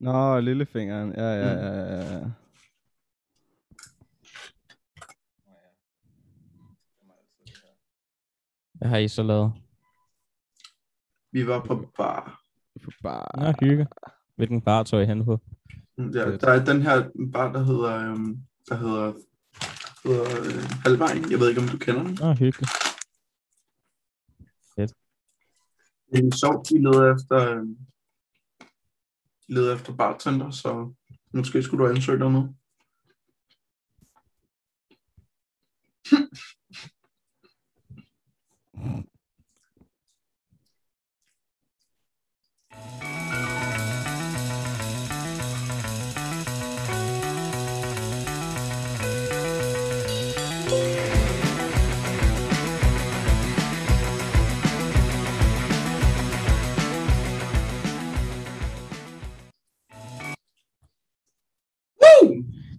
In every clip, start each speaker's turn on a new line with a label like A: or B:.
A: Nå, lillefingeren. Ja, ja, ja, ja, ja.
B: Hvad har I så lavet?
C: Vi var på bar.
A: For bare...
B: Nå, hygge. Hvilken bar tog I hen på?
C: Ja,
A: Fedt.
C: der er den her bar, der hedder, øhm, der hedder, hedder øh, Halvvejen. Jeg ved ikke, om du kender den.
B: Nå, hygge.
C: Det er sjovt, de leder efter, øhm, leder efter bartender, så måske skulle du ansøge dig nu.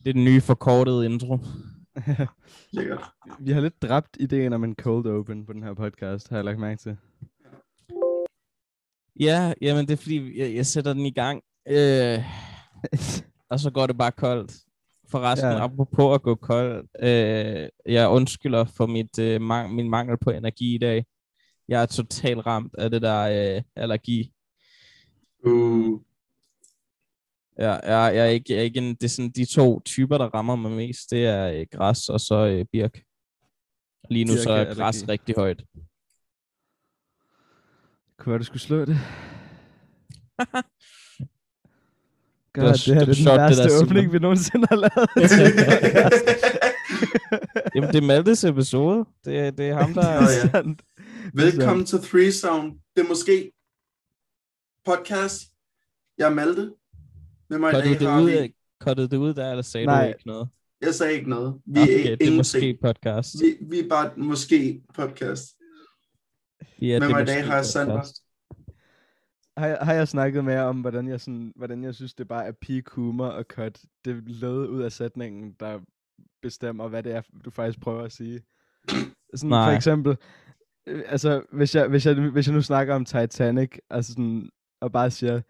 B: Det er den nye forkortede intro.
C: Lækkert.
A: Vi har lidt dræbt ideen om en cold open på den her podcast, har jeg lagt mærke til.
B: Ja, jamen det er fordi, jeg, jeg sætter den i gang, øh, og så går det bare koldt. Forresten,
A: Ja.
B: apropos at gå kold, øh, jeg undskylder for mit, øh, mang- min mangel på energi i dag. Jeg er totalt ramt af det der øh, allergi.
C: Uh,
B: Ja, jeg, jeg er ikke, jeg er ikke en, det er sådan de to typer, der rammer mig mest. Det er øh, græs og så øh, birk. Lige nu så er græs rigtig højt.
A: Kunne være, du skulle slå det. God,
B: var-
A: det, her
B: det
A: det er den
B: sjovt, det
A: værste
B: der,
A: åbning, vi nogensinde har lavet.
B: Jamen, det er Maltes episode. Det, det er ham, der...
C: Nå, ja.
A: Sandt.
C: Velkommen til Three Sound. Det er måske podcast. Jeg er Malte.
B: Kottede
C: dag
B: det,
C: har
B: ud,
C: vi...
B: kottede det ud der, eller sagde
A: Nej.
B: du ikke noget?
C: Jeg sagde ikke noget. Vi
B: okay,
C: er
B: det er
C: ingenting.
B: måske podcast.
C: Vi, vi er bare måske podcast.
B: Ja, det er
C: i dag har jeg
B: podcast.
A: Har, jeg- har jeg snakket med jer om, hvordan jeg, sådan, hvordan jeg synes, det bare er peak humor og cut det lød ud af sætningen, der bestemmer, hvad det er, du faktisk prøver at sige. Sådan for
B: Nej.
A: eksempel, øh, altså hvis jeg, hvis, jeg, hvis jeg nu snakker om Titanic, altså sådan, og bare siger,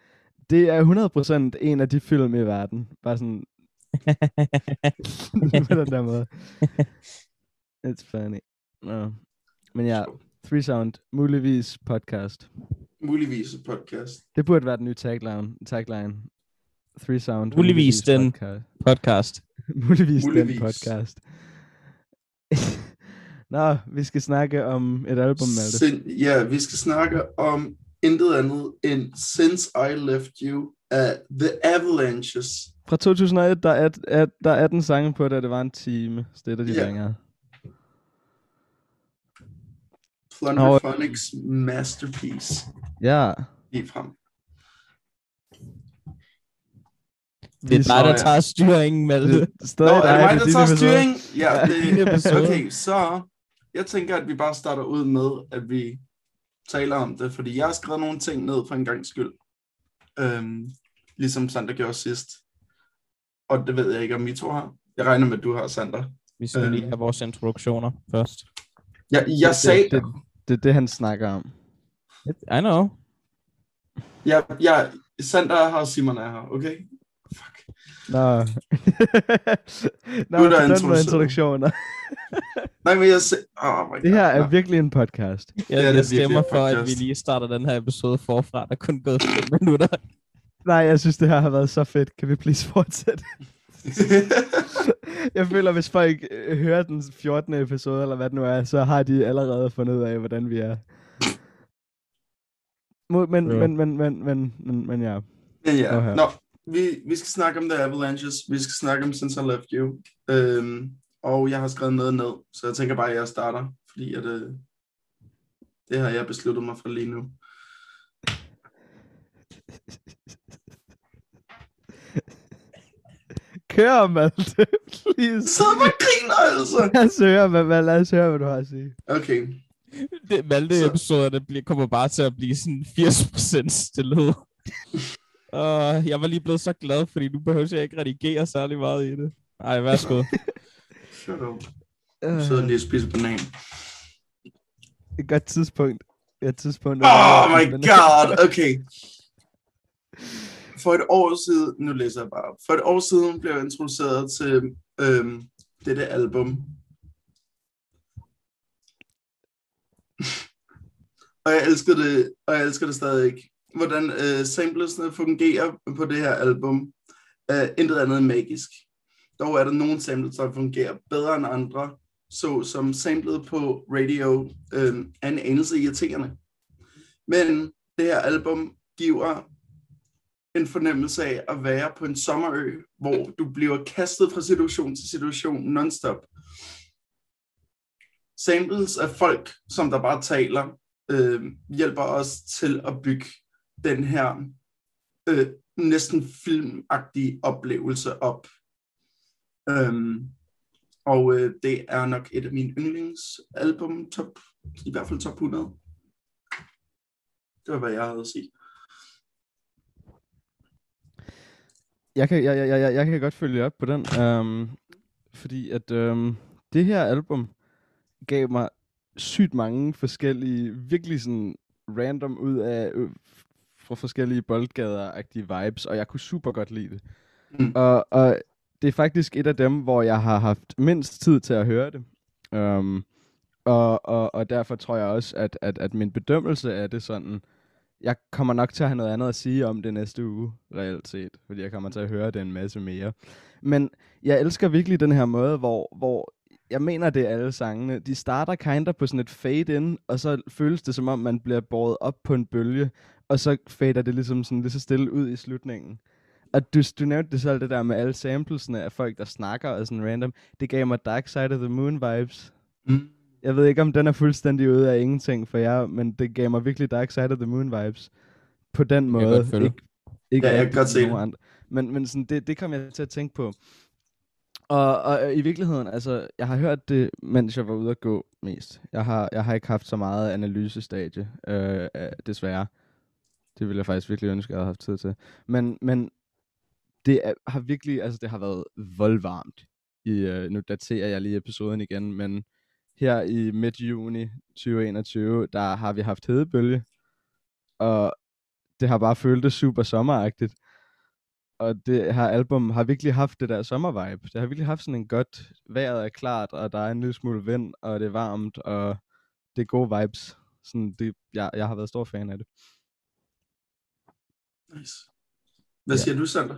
A: det er 100% en af de film i verden. Bare sådan, på den der måde. It's funny. No. Men ja, Three Sound, muligvis podcast.
C: Muligvis podcast.
A: Det burde være den nye tagline. tagline. Three Sound.
B: Muligvis den
A: Podcast.
B: podcast.
A: muligvis,
C: Muligvis.
A: den podcast. Nå, vi skal snakke om et album, Malte.
C: Sin, ja, vi skal snakke om intet andet end Since I Left You af The Avalanches.
A: Fra 2001, der er, er, der er 18 sange på det, og det var en time. Er der, de
C: Ja.
A: længere.
C: Thunderphonics masterpiece.
A: Ja.
C: Lige frem.
B: Det er
C: Så,
B: der
C: ja.
B: tager styringen, Malte.
A: Det er stadig
C: Nå, er det mig,
A: er
C: der tager
A: episode.
C: styring? Ja, det,
B: episode.
C: okay, så jeg tænker, at vi bare starter ud med, at vi taler om det, fordi jeg har skrevet nogle ting ned for en gang skyld. Øhm, ligesom Sander gjorde sidst. Og det ved jeg ikke, om I to har. Jeg regner med, at du har, Sander.
B: Vi skal lige have vores introduktioner først.
C: Jeg, jeg sagde,
A: det, det er det, han snakker om.
B: I know.
C: jeg, jeg, Sander har Simon er her, okay?
A: Nå. Nå,
C: Nu er der
A: på den
C: introduceret.
A: introduktioner.
C: Nej, men jeg sagde... Oh my
A: Det her er
C: God.
A: virkelig en podcast.
B: Jeg,
C: det er
B: jeg stemmer for, at vi lige starter den her episode forfra. Der er kun gået 5 minutter.
A: Nej, jeg synes, det her har været så fedt. Kan vi please fortsætte? jeg føler, hvis folk øh, hører den 14. episode, eller hvad det nu er, så har de allerede fundet ud af, hvordan vi er. Men,
B: Ja.
A: men, men, men, men, men, men ja.
C: Ja, ja. Nå, vi, vi skal snakke om The Avalanches. Vi skal snakke om Since I Left You. Øhm, og jeg har skrevet noget ned, så jeg tænker bare, at jeg starter, fordi at, øh, det har jeg besluttet mig for lige nu.
A: Kør, Malte. Please.
C: Så bare griner altså.
A: Lad os høre, hvad, hvad, lad os høre, hvad du har at sige.
C: Okay,
B: Det, Malte
C: Så-
B: episoderne bliver, kommer bare til at blive sådan 80% stillhed. Og jeg var lige blevet så glad, fordi nu behøver jeg ikke redigere særlig meget i det. Ej, værsgo.
C: shut up.
A: Uh,
C: Jeg sidder lige og spiser banan.
A: et godt tidspunkt. Et tidspunkt.
C: Oh my god, okay. for et år siden, nu læser jeg bare, for et år siden blev jeg introduceret til øhm, dette album. og jeg elsker det, og jeg elsker det stadig ikke. Hvordan øh, samplesne fungerer på det her album, er intet andet end magisk. Dog er der nogle samples, der fungerer bedre end andre, så som samlet på radio øh, er en anelse irriterende. Men det her album giver en fornemmelse af at være på en sommerø, hvor du bliver kastet fra situation til situation nonstop. Samples af folk, som der bare taler, øh, hjælper os til at bygge den her øh, næsten filmagtige oplevelse op. Øhm, og øh, det er nok et af mine yndlingsalbum, top, i hvert fald top 100. Det var, hvad jeg havde at sige.
A: Jeg kan, jeg, jeg, jeg, jeg kan godt følge op på den, øhm, fordi at øhm, det her album gav mig sygt mange forskellige, virkelig sådan random ud af øh, fra forskellige boldgader-agtige vibes, og jeg kunne super godt lide det.
C: Mm.
A: Og, og det er faktisk et af dem, hvor jeg har haft mindst tid til at høre det. Um, og, og, og derfor tror jeg også, at, at, at min bedømmelse af det sådan, jeg kommer nok til at have noget andet at sige om det næste uge, reelt set, fordi jeg kommer til at høre det en masse mere. Men jeg elsker virkelig den her måde, hvor, hvor jeg mener, det er alle sangene. De starter kinda på sådan et fade in, og så føles det som om, man bliver båret op på en bølge, og så fader det ligesom sådan lige så stille ud i slutningen. Og du, du nævnte det selv, det der med alle samplesene af folk, der snakker og sådan random. Det gav mig Dark Side of the Moon vibes.
C: Mm.
A: Jeg ved ikke, om den er fuldstændig ude af ingenting for jer, men det gav mig virkelig Dark Side of the Moon vibes. På den
B: Jeg
A: måde.
B: følge.
A: Ikke, ikke
C: Ja, jeg kan godt se det.
A: Men, men sådan, det, det kom jeg til at tænke på. Og, og i virkeligheden, altså, jeg har hørt det, mens jeg var ude at gå mest. Jeg har, jeg har ikke haft så meget analysestadie, øh, desværre. Det ville jeg faktisk virkelig ønske, at jeg havde haft tid til. Men, men det er, har virkelig, altså det har været voldvarmt. I, øh, nu daterer jeg lige episoden igen, men her i midt juni 2021, der har vi haft hedebølge, og det har bare føltes super sommeragtigt. Og det her album har virkelig haft det der sommervibe. Det har virkelig haft sådan en godt, vejret er klart, og der er en lille smule vind, og det er varmt, og det er gode vibes. Sådan, det, jeg, jeg har været stor fan af det.
C: Nice. Hvad
A: Ja.
C: siger du, Sander?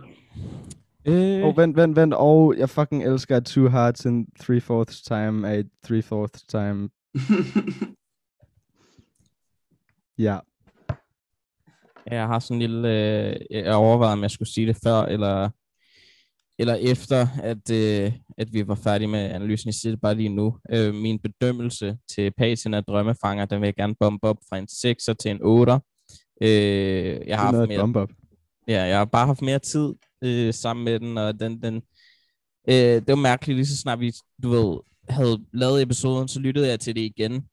B: Øh,
A: Og vent, vent, vent, og jeg fucking elsker Two Hearts in Three Fourths Time af Three Fourths Time. Ja.
B: Jeg har sådan en lille... Øh, jeg overvejede, om jeg skulle sige det før, eller, eller efter, at, øh, at vi var færdige med analysen. Jeg siger det bare lige nu. Øh, min bedømmelse til Patien af Drømmefanger, den vil jeg gerne bombe op fra en 6'er til en 8'er. Øh, jeg har haft mere,
A: bump up.
B: Ja, jeg har bare haft mere tid øh, sammen med den, og den, den øh, det var mærkeligt, lige så snart vi, du ved, havde lavet episoden, så lyttede jeg til det igen,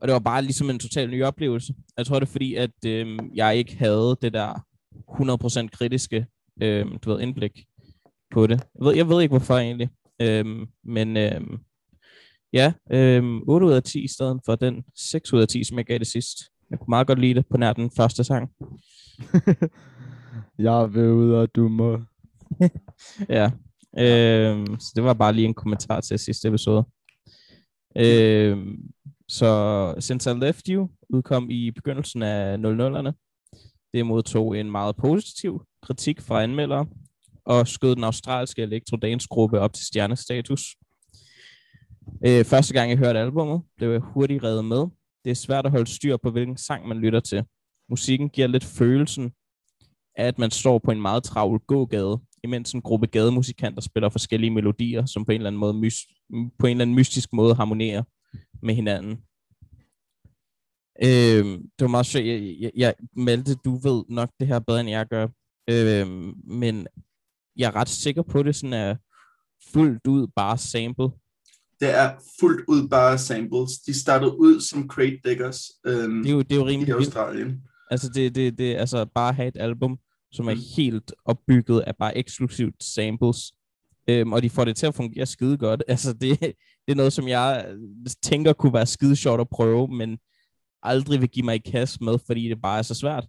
B: og det var bare ligesom en total ny oplevelse. Jeg tror, det er fordi, at øh, jeg ikke havde det der 100% kritiske, øh, du ved, indblik på det. Jeg ved, jeg ved ikke, hvorfor egentlig, øh, men øh, ja, øh, 8 ud af 10 i stedet for den 6 ud af 10, som jeg gav det sidst. Jeg kunne meget godt lide det på nær den første sang.
A: jeg vil ud, og du må.
B: Ja, øh, så det var bare lige en kommentar til sidste episode. Øh, så Since I Left You udkom i begyndelsen af 00'erne. Det modtog en meget positiv kritik fra anmeldere, og skød den australske elektrodance-gruppe op til stjernestatus. Øh, første gang jeg hørte albumet, blev jeg hurtigt revet med. Det er svært at holde styr på, hvilken sang man lytter til. Musikken giver lidt følelsen af, at man står på en meget travl gågade, imens en gruppe gademusikanter spiller forskellige melodier, som på en eller anden, måde mys- på en eller anden mystisk måde harmonerer med hinanden. Øh, det var meget sjovt. Jeg, jeg, jeg, Malte, du ved nok det her bedre, end jeg gør. Øh, men jeg er ret sikker på, at det sådan er fuldt ud bare sample.
C: Det er fuldt ud bare samples. De startede ud som crate diggers øhm,
B: Det er jo, det er jo
C: i
B: rimelig vildt.
C: Australien.
B: Altså, det, det, det, altså bare have et album, som er
C: Mm.
B: helt opbygget af bare eksklusivt samples. Øhm, og de får det til at fungere skide godt. Altså, det, det er noget, som jeg øh, tænker kunne være skide sjovt at prøve, men aldrig vil give mig i kast med, fordi det bare er så svært.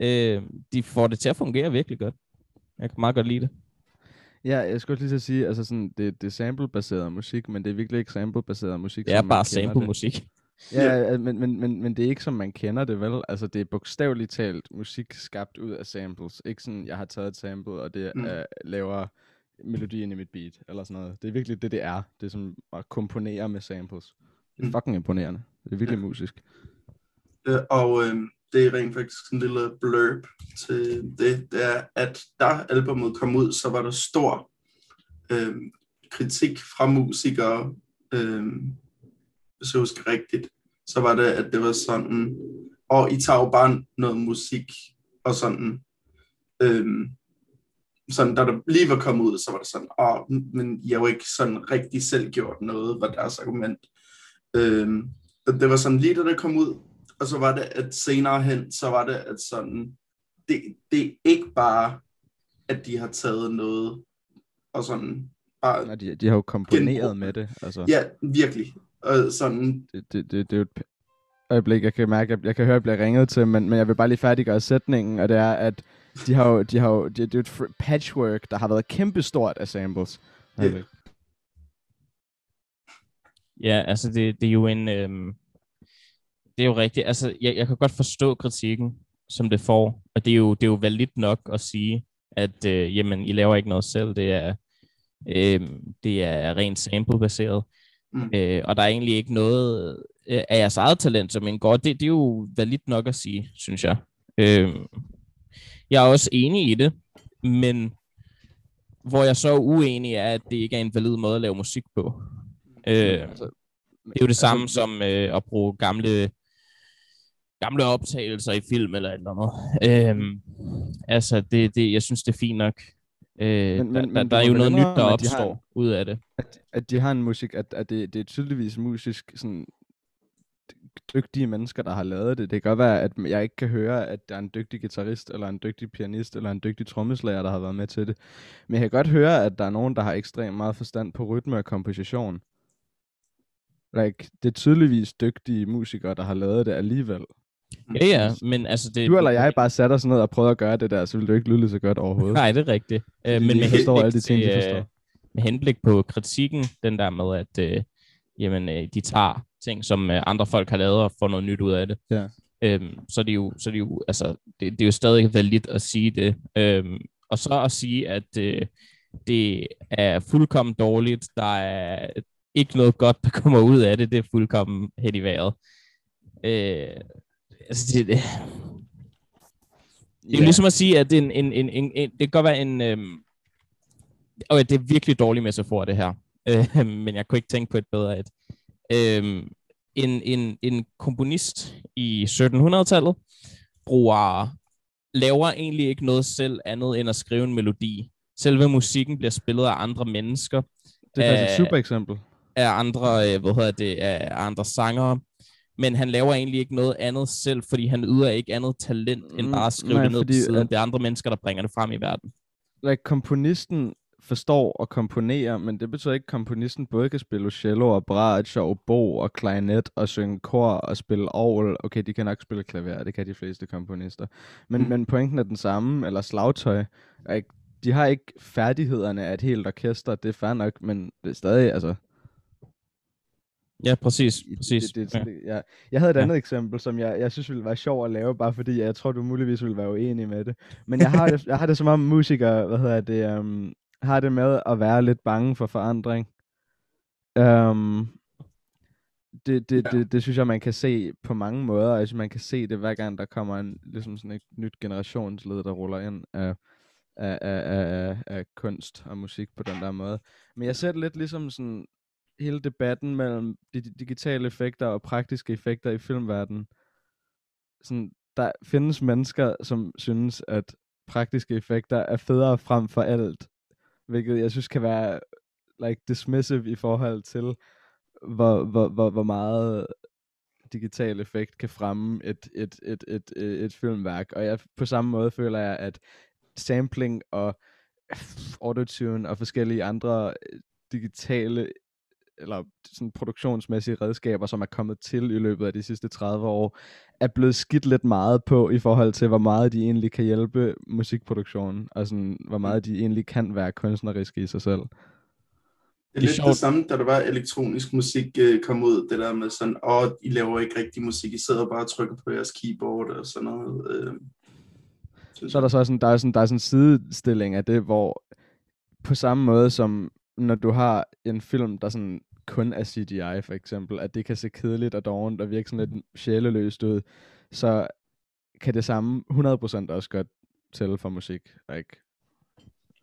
B: Øhm, de får det til at fungere virkelig godt. Jeg kan meget godt lide det.
A: Ja, jeg skulle også lige at sige, altså sådan, det, det er sample-baseret musik, men det er virkelig ikke sample-baseret musik,
B: Det er bare sample-musik.
A: Ja, men, men, men, men det er ikke som man kender det, vel? Altså, det er bogstaveligt talt musik skabt ud af samples. Ikke sådan, jeg har taget et sample, og det
C: mm.
A: uh, laver melodien i mit beat, eller sådan noget. Det er virkelig det, det er. Det er som at komponere med samples. Det er
C: Mm.
A: fucking imponerende. Det er virkelig
C: Ja.
A: musisk.
C: Øh, og øh, det er rent faktisk en lille blurb til det, det er, at da albumet kom ud, så var der stor øh, kritik fra musikere, øh, hvis jeg husker rigtigt, så var det, at det var sådan, og I tager jo bare noget musik, og sådan, øh, sådan, da der lige var kommet ud, så var det sådan, åh, men I har jo ikke sådan rigtig selv gjort noget, var deres argument. Øh, det var sådan lige da det kom ud, og så var det, at senere hen, så var det, at sådan, det, det er ikke bare, at de har taget noget, og sådan, bare,
A: Nå, de, de har jo komponeret
C: Genbrug.
A: med det. Altså,
C: ja, virkelig, og sådan,
A: det, det, det, det er jo et øjeblik, jeg kan mærke, jeg, jeg kan høre, at jeg bliver ringet til, men, men jeg vil bare lige færdiggøre sætningen, og det er, at de har jo, de har jo, det, det er jo et fr- patchwork, der har været kæmpestort af samples.
C: Ja.
A: Øjeblik.
B: Ja, altså det, det er jo en... Øhm, det er jo rigtigt. Altså, jeg, jeg kan godt forstå kritikken, som det får. Og det er jo, det er jo validt nok at sige, at øh, jamen, I laver ikke noget selv. Det er, øh, det er rent sample-baseret.
C: Mm.
B: Øh, og der er egentlig ikke noget øh, af jeres eget talent, som indgår. Det, det er jo validt nok at sige, synes jeg. Øh, jeg er også enig i det, men hvor jeg så er uenig er, at det ikke er en valid måde at lave musik på. Øh,
A: Altså,
B: det er jo det samme som øh, at bruge gamle gamle optagelser i film eller et eller andet. Øhm, altså, det, det, jeg synes, det er fint nok. Øh,
A: Men-
B: men, der,
A: men
B: der, er jo noget nyt, der
A: at de har
B: opstår ud af det.
A: at, at de har en musik, at, at det, det er tydeligvis musisk sådan dygtige mennesker, der har lavet det. Det kan godt være, at jeg ikke kan høre, at der er en dygtig guitarist, eller en dygtig pianist, eller en dygtig trommeslager, der har været med til det. Men jeg kan godt høre, at der er nogen, der har ekstremt meget forstand på rytme og komposition. Like, det er tydeligvis dygtige musikere, der har lavet det alligevel.
B: Ja, ja, men altså det...
A: Du eller jeg bare satte os ned og prøvede at gøre det der, så ville det jo ikke lyde så godt overhovedet.
B: Nej, det er rigtigt. Øh, men
A: de
B: med
A: forstår alle de ting, de
B: til,
A: forstår.
B: øh, med henblik på kritikken, den der med, at øh, jamen, øh, de tager ting, som øh, andre folk har lavet, og får noget nyt ud af det.
A: Ja.
B: Øhm, så er det jo, så er det jo, altså, det, det er jo stadig validt at sige det. Øhm, og så at sige, at øh, det er fuldkommen dårligt, der er ikke noget godt, der kommer ud af det, det er fuldkommen hen i vejret. Øh, altså, det, det, det er jo ligesom at sige, at det, er en, en, en, en, en, det kan godt være en... Øhm, okay, det er virkelig dårlig metafor, det her. Øh, men jeg kunne ikke tænke på et bedre et. Øhm, en, en, en komponist i 1700-tallet bruger, laver egentlig ikke noget selv andet end at skrive en melodi. Selve musikken bliver spillet af andre mennesker,
A: Det er faktisk et
B: Øh,
A: super eksempel.
B: af andre, øh, hvad hedder det, af andre sangere. Men han laver egentlig ikke noget andet selv, fordi han yder ikke andet talent, end
A: Mm,
B: bare at skrive
A: nej,
B: det ned på
A: fordi
B: siden.
A: at-
B: Det er andre mennesker, der bringer det frem i verden.
A: like, komponisten forstår at komponere, men det betyder ikke, at komponisten både kan spille cello og bratsch og obo og klarinet og synge kor og spille orgel. Okay, de kan nok spille klaver, det kan de fleste komponister. Men,
C: Mm.
A: men pointen er den samme, eller slagtøj. Like, de har ikke færdighederne af et helt orkester, det er fair nok, men det er stadig, altså...
B: Ja, præcis. præcis.
A: Det, det, det, ja. Jeg havde et
B: Ja.
A: andet eksempel, som jeg, jeg synes ville være sjov at lave, bare fordi jeg tror, du muligvis ville være uenig med det. Men jeg har det, jeg har det som om musikere, hvad hedder det, um, har det med at være lidt bange for forandring. Um, det, det,
C: Ja.
A: det, det synes jeg, man kan se på mange måder. Altså, man kan se det, hver gang der kommer en, ligesom sådan et nyt generationsled, der ruller ind af, af, af, af, af, af kunst og musik på den der måde. Men jeg ser det lidt ligesom sådan hele debatten mellem de de digitale effekter og praktiske effekter i filmverdenen. Sådan, der findes mennesker, som synes, at praktiske effekter er federe frem for alt. Hvilket jeg synes kan være like dismissive i forhold til, hvor, hvor, hvor, hvor meget digital effekt kan fremme et, et, et, et, et, et filmværk. Og jeg, på samme måde føler jeg, at sampling og autotune og forskellige andre øh, digitale eller sådan produktionsmæssige redskaber, som er kommet til i løbet af de sidste 30 år, er blevet skidt lidt meget på i forhold til, hvor meget de egentlig kan hjælpe musikproduktionen, og sådan, hvor meget de egentlig kan være kunstneriske i sig selv.
C: Det er, det lidt det samme, da der var elektronisk musik øh, kom ud, det der med sådan, åh, oh, I laver ikke rigtig musik, I sidder bare og trykker på jeres keyboard og sådan noget. Øh,
A: så er der så sådan, der er sådan, der er sådan en sidestilling af det, hvor på samme måde som når du har en film, der sådan kun er CGI for eksempel, at det kan se kedeligt og dårligt og virke sådan lidt sjæleløst ud, så kan det samme 100% også godt tælle for musik. Like.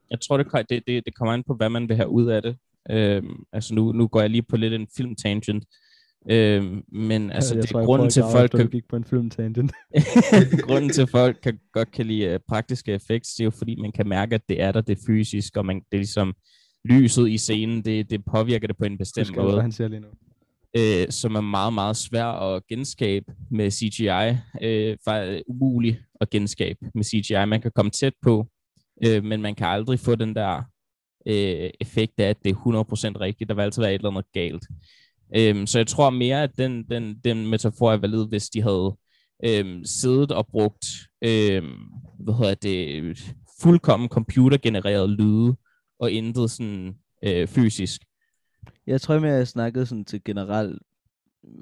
B: Jeg tror, det, det, det, det kommer an på, hvad man vil have ud af det. Øhm, altså nu, nu går jeg lige på lidt en film-tangent. Øhm, men altså, jeg det er grunden til, folk
A: kan... gik på en film-tangent.
B: grunden til, folk kan, godt kan lide uh, praktiske effekter, det er jo fordi, man kan mærke, at det er der, det er fysisk, og man, det er ligesom lyset i scenen, det, det påvirker det på en bestemt Husk, måde.
A: han siger lige nu.
B: Øh, som er meget, meget svær at genskabe med CGI. Øh, faktisk umuligt at genskabe med CGI. Man kan komme tæt på, øh, men man kan aldrig få den der øh, effekt af, at det er 100% rigtigt. Der vil altid være et eller andet galt. Øh, så jeg tror mere, at den, den, den metafor er valid, hvis de havde øh, siddet og brugt øh, hvad hedder det, fuldkommen computergenereret lyde, og intet sådan øh, fysisk.
A: Jeg tror mere, jeg snakkede sådan til generel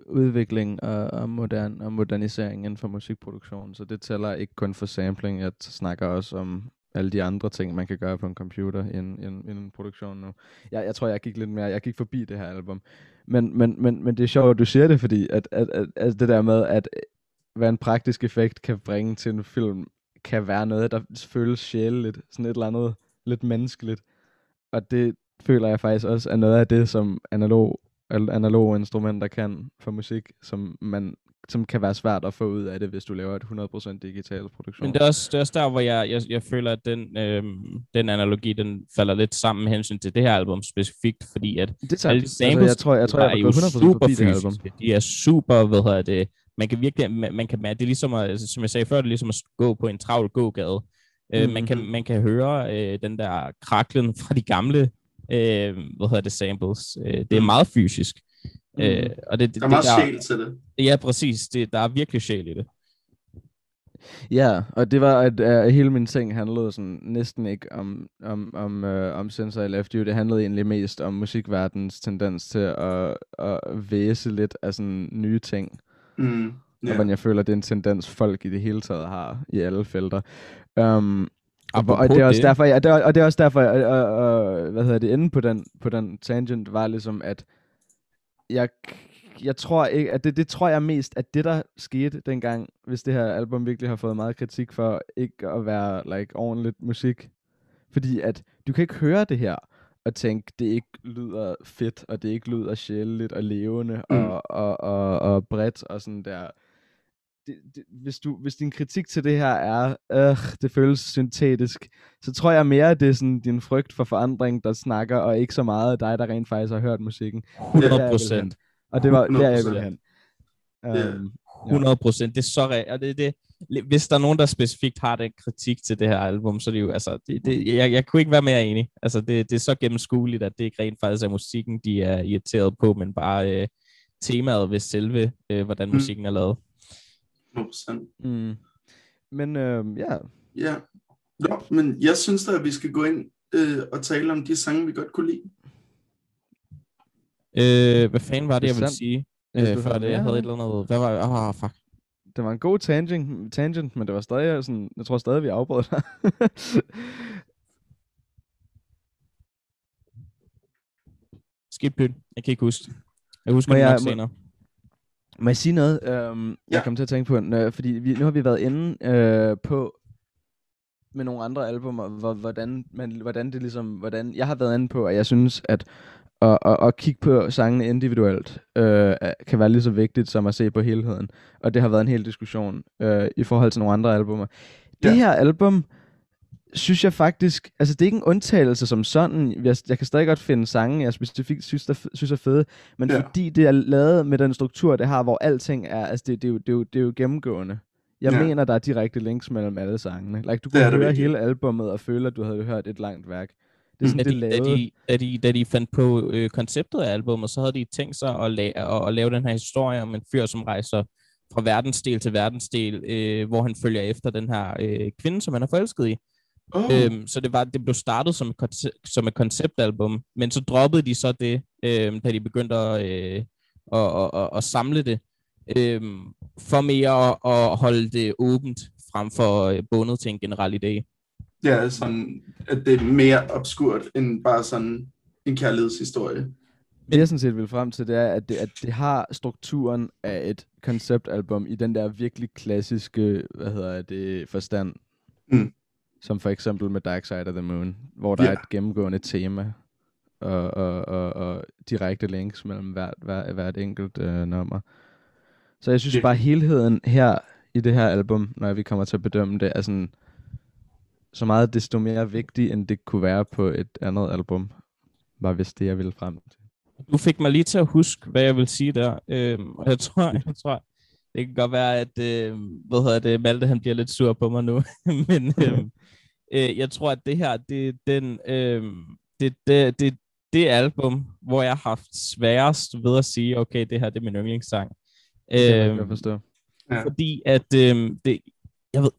A: udvikling og, og, modern, og modernisering inden for musikproduktion, så det tæller ikke kun for sampling, jeg snakker også om alle de andre ting, man kan gøre på en computer i en, i en, i en produktion nu. Jeg, jeg tror, jeg gik lidt mere, jeg gik forbi det her album. Men, men, men, men det er sjovt, at du siger det, fordi at, at, at, at det der med, at hvad en praktisk effekt kan bringe til en film, kan være noget, der føles sjæleligt, sådan et eller andet lidt menneskeligt. Og det føler jeg faktisk også er noget af det, som analog, analoge instrumenter kan for musik, som man som kan være svært at få ud af det, hvis du laver et 100% digital produktion.
B: Men det er også, det er også der, hvor jeg, jeg, jeg føler, at den, øh, den analogi, den falder lidt sammen med hensyn til det her album specifikt, fordi at
A: det alle altså, jeg tror, jeg, tror, jeg, jeg er 100% super det her album.
B: De er super, hvad hedder det, man kan virkelig, man, man kan, det er ligesom, at, altså, som jeg sagde før, det er ligesom at gå på en travl gågade. Mm-hmm. Uh, man, kan, man kan høre øh, den der kraklen fra de gamle, øh, hvad hedder det, samples. Uh, det er mm. meget fysisk.
C: Mm. Uh, og det, det, der er meget der, sjæl til det.
B: Ja, præcis. Det, der er virkelig sjæl i det.
A: Ja, og det var, at uh, hele min ting handlede sådan næsten ikke om, om, om, uh, om Sensor Left You. Det handlede egentlig mest om musikverdens tendens til at, at væse lidt af sådan nye ting.
C: Mm.
A: Yeah. Og jeg føler, det er en tendens, folk i det hele taget har i alle felter. Um, og, og, det er også det. derfor, ja, det er, og det er også derfor, og, og, og, hvad hedder det, inde på den, på den tangent, var ligesom, at jeg, jeg tror ikke, at det, det tror jeg mest, at det der skete dengang, hvis det her album virkelig har fået meget kritik for ikke at være like ordentligt musik. Fordi at du kan ikke høre det her og tænke, det ikke lyder fedt, og det ikke lyder sjældent og levende mm. og, og, og, og bredt og sådan der det, det, hvis, du, hvis din kritik til det her er, øh, det føles syntetisk, så tror jeg mere, at det er sådan din frygt for forandring, der snakker, og ikke så meget dig, der rent faktisk har hørt musikken.
B: 100 procent.
A: Og det var der, jeg ville hen.
B: Um, 100 procent. Det er så rigtigt. Og det, det, hvis der er nogen, der specifikt har den kritik til det her album, så er det jo, altså, det, det, jeg, jeg kunne ikke være mere enig. Altså, det, det er så gennemskueligt, at det ikke rent faktisk er musikken, de er irriteret på, men bare øh, temaet ved selve, øh, hvordan mm. musikken er lavet.
C: 100%.
A: Mm. Men øh, ja.
C: Ja. Nå, men jeg synes da, at vi skal gå ind øh, og tale om de sange, vi godt kunne lide.
B: Øh, hvad fanden var det, jeg ville sige? Øh, før det, jeg havde et eller andet... Hvad var det? Oh, fuck.
A: Det var en god tangent, tangent men det var stadig sådan... Jeg tror stadig, vi afbrød dig.
B: Skidt pyt. Jeg kan ikke huske. Jeg husker det nok senere.
A: Må jeg sige noget, øhm, ja. jeg kom til at tænke på, øh, fordi vi, nu har vi været inde øh, på med nogle andre albumer, hvor, hvordan, man, hvordan det ligesom, hvordan jeg har været inde på, at jeg synes, at at, at, at kigge på sangene individuelt øh, kan være lige så vigtigt som at se på helheden. Og det har været en hel diskussion øh, i forhold til nogle andre albumer. Det ja. her album, synes jeg faktisk, altså det er ikke en undtagelse som sådan. Jeg, jeg kan stadig godt finde sange, jeg specifikt synes, der, synes er fede, men ja. fordi det er lavet med den struktur, det har, hvor alting er, altså det, det, er, jo, det, er, jo, det er jo gennemgående. Jeg ja. mener, der er direkte links mellem alle sangene. Like, du kunne høre hele albummet og føle, at du havde hørt et langt værk. Det er sådan,
B: Da
A: det
B: de, da,
A: lavede.
B: de, da, de, da de fandt på øh, konceptet af albumet, så havde de tænkt sig at, la- at, at lave den her historie om en fyr, som rejser fra verdensdel til verdensdel, øh, hvor han følger efter den her øh, kvinde, som han er forelsket i.
C: Oh,
B: Øhm, så det var det blev startet som et, konce- som et konceptalbum, men så droppede de så det, øhm, da de begyndte at, øh, at, at, at, at samle det, øhm, for mere at, at holde det åbent frem for øh, bundet til en generel idé.
C: ja, sådan, at det er mere obskurt end bare sådan en kærlighedshistorie.
A: Det jeg sådan set vil frem til, det er, at det, at det har strukturen af et konceptalbum i den der virkelig klassiske, hvad hedder det, forstand.
C: Mm.
A: Som for eksempel med Dark Side of the Moon, hvor der
C: Ja.
A: er et gennemgående tema og, og, og, og direkte links mellem hvert, hver, hvert enkelt øh, nummer. Så jeg synes
C: Virkelig.
A: bare, helheden her i det her album, når vi kommer til at bedømme det, er sådan så meget desto mere vigtig, end det kunne være på et andet album. Var vist det, jeg ville frem til.
B: Du fik mig lige til at huske, hvad jeg vil sige der, øhm, og jeg tror, jeg tror, det kan godt være, at øh, hvad hedder det, Malte han bliver lidt sur på mig nu, men øhm, øh, jeg tror, at det her, det er den, øh, det, det, det, det album, hvor jeg har haft sværest ved at sige, okay, det her det er min yndlingssang.
A: Det kan jeg godt forstå.
C: Ja.
B: fordi at øhm, det, jeg ved,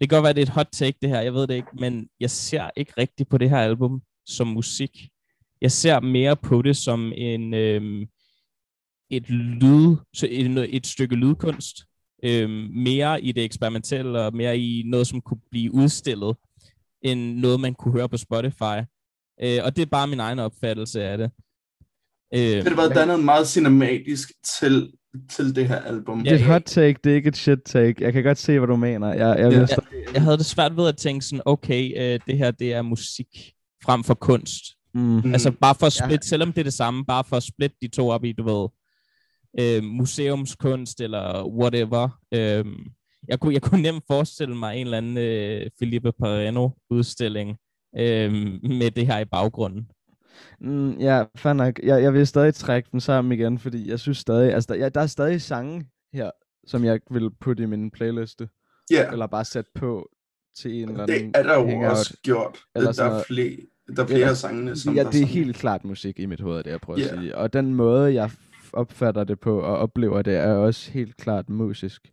B: det kan godt være, det er et hot take det her, jeg ved det ikke, men jeg ser ikke rigtigt på det her album som musik. Jeg ser mere på det som en øhm, et lyd, så et, et stykke lydkunst. Øhm, mere i det eksperimentelle og mere i noget, som kunne blive udstillet, end noget, man kunne høre på Spotify. Øh, og det er bare min egen opfattelse af det. Øh,
C: Det har været dannet meget cinematisk til, til det her album.
A: Det er et
B: Ja,
A: hot take, det er ikke et shit take. Jeg kan godt se, hvad du mener. Jeg, jeg
C: Ja.
A: stadig-
B: jeg havde det svært ved at tænke sådan, okay, øh, det her det er musik frem for kunst.
A: Mm.
B: Mm. Altså bare for at
A: Ja.
B: splitte, selvom det er det samme, bare for at splitte de to op i, du ved, øh, museumskunst eller whatever. Øh, jeg, kunne, jeg kunne nemt forestille mig en eller anden øh, Felipe Pareno udstilling øh, med det her i baggrunden.
A: Mm, ja, fair nok. Jeg, jeg vil stadig trække dem sammen igen, fordi jeg synes stadig, altså der, ja, der er stadig sange her, som jeg vil putte i min playliste,
C: Ja,
A: eller bare sætte på til en eller anden
C: det er der jo
A: hangout.
C: også gjort.
A: Eller
C: Der er flere, der er flere af sangene, som
A: Ja, det er helt klart musik i mit hoved, det jeg prøver
C: Ja.
A: at sige. Og den måde, jeg opfatter det på og oplever det, er også helt klart musisk.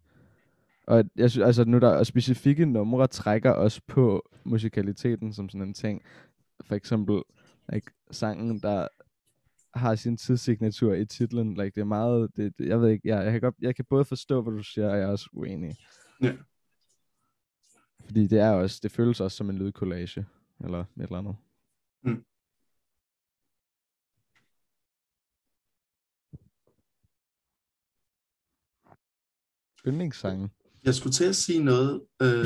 A: Og jeg synes, altså nu der er specifikke numre trækker også på musikaliteten som sådan en ting. For eksempel like, sangen, der har sin tidssignatur i titlen. Like, det er meget, det, det, jeg ved ikke, jeg, jeg, kan godt, jeg kan både forstå, hvad du siger, og jeg er også uenig.
C: Ja.
A: Fordi det er også, det føles også som en lydkollage, eller et eller andet.
C: Mm.
A: Yndlingssangen.
C: Jeg skulle til at sige noget. Øh,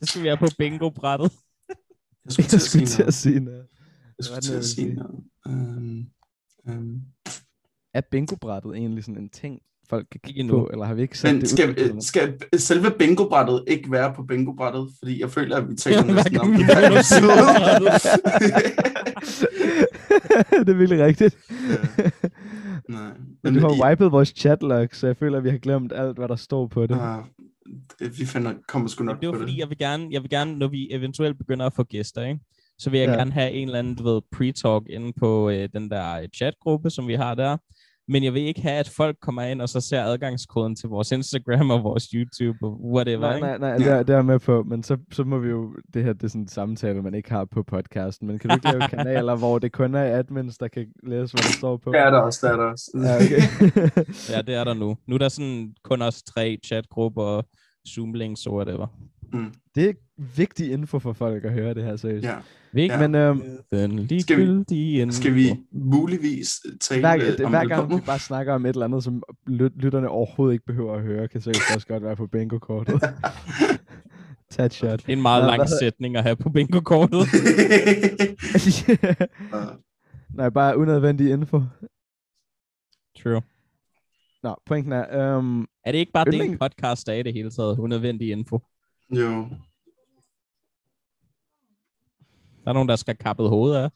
B: Det skal vi have på bingo-brættet.
C: jeg skulle til at sige
A: skulle til at
C: noget.
A: sige noget.
C: Jeg skulle til
A: er
C: at sige noget. Øhm, øhm.
A: Er bingo-brættet egentlig sådan en ting, folk kan kigge
B: endnu.
A: på, eller har vi ikke sat
C: Men
A: det
C: skal,
A: ud?
C: skal selve bingobrættet ikke være på bingobrættet? Fordi jeg føler, at vi taler
B: Ja,
C: næsten om det episode.
A: det er virkelig rigtigt.
C: Ja. Nej.
A: Men du
C: i-
A: har wiped vores chatlog, så jeg føler, at vi har glemt alt, hvad der står på det.
C: Ah, det- vi finder, kommer sgu nok
B: Det var
C: på
B: fordi,
C: det.
B: jeg vil, gerne, jeg vil gerne, når vi eventuelt begynder at få gæster, ikke? så vil jeg
A: Ja.
B: ja. gerne have en eller anden, du ved, pre-talk inde på øh, den der øh, chatgruppe, som vi har der. Men jeg vil ikke have, at folk kommer ind og så ser adgangskoden til vores Instagram og vores YouTube og whatever.
A: Nej, nej, nej,
C: Ja.
A: det er, det er med på, men så, så må vi jo, det her det er sådan en samtale, man ikke har på podcasten, men kan du ikke lave kanaler, hvor det kun er admins, der kan læse, hvad der står på?
C: Det er der også, det er der også.
A: Ja, okay.
B: Ja, det er der nu. Nu er der sådan kun også tre chatgrupper og Zoom-links og whatever.
A: Det er vigtig info for folk at høre det her, seriøst.
C: Ja.
B: Vi ikke
C: Ja.
A: Men øhm,
B: den
C: Skal vi-
B: ligegyldige info.
C: Skal vi muligvis tale
A: hver,
C: øh,
A: det,
C: om
A: hver
C: det
A: gang vi bare snakker om et eller andet, som lyt, lytterne overhovedet ikke behøver at høre, kan seriøst også godt være på bingo-kortet. Tag shot.
B: Det er en meget
A: Nå,
B: lang
A: hvad-
B: sætning at have på bingo-kortet.
A: Nej, bare unødvendig info.
B: True.
A: Nå, pointen er, øhm,
B: Er det ikke bare det, en
A: Yndling-
B: podcast er i det hele taget? Unødvendig info.
C: Jo.
B: Der er nogen, der skal kappet hovedet af.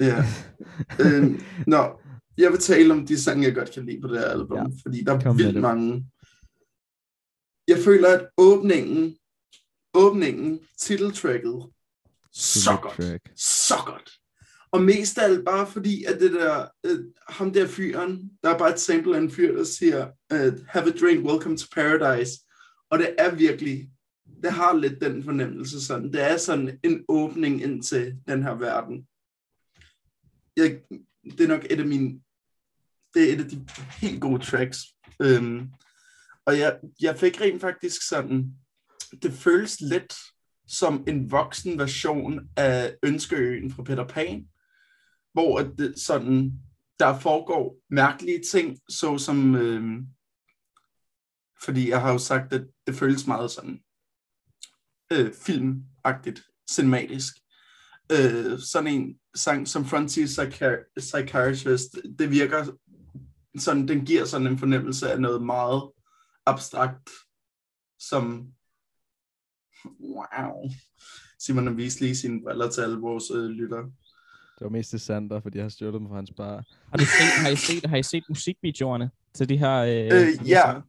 C: Ja. øhm, nå, jeg vil tale om de sange, jeg godt kan lide på det her album,
A: Ja.
C: fordi der er
A: Kom
C: vildt mange. Jeg føler, at åbningen, åbningen, titeltracket, Så godt. Så godt. Og mest af alt bare fordi, at det der, øh, ham der fyren, der er bare et sample af en fyr, der siger, øh, have a drink, welcome to paradise. Og det er virkelig, det har lidt den fornemmelse sådan. Det er sådan en åbning ind til den her verden. Jeg, det er nok et af mine, det er et af de helt gode tracks. Øhm, og jeg, jeg fik rent faktisk sådan, det føles lidt som en voksen version af Ønskeøen fra Peter Pan, hvor at det sådan, der foregår mærkelige ting, såsom, øhm, fordi jeg har jo sagt, at det føles meget sådan øh, filmagtigt, cinematisk. Øh, sådan en sang som Frontier Psychi- Psychiatrist, det virker sådan, den giver sådan en fornemmelse af noget meget abstrakt, som wow. Simon har vist lige sine briller til alle vores øh, lyttere.
A: Det var mest til Sander, fordi jeg har stjålet dem fra hans bar.
B: Har, du set, har, I set, har I set musikvideoerne til de her? Øh,
C: Øh, ja?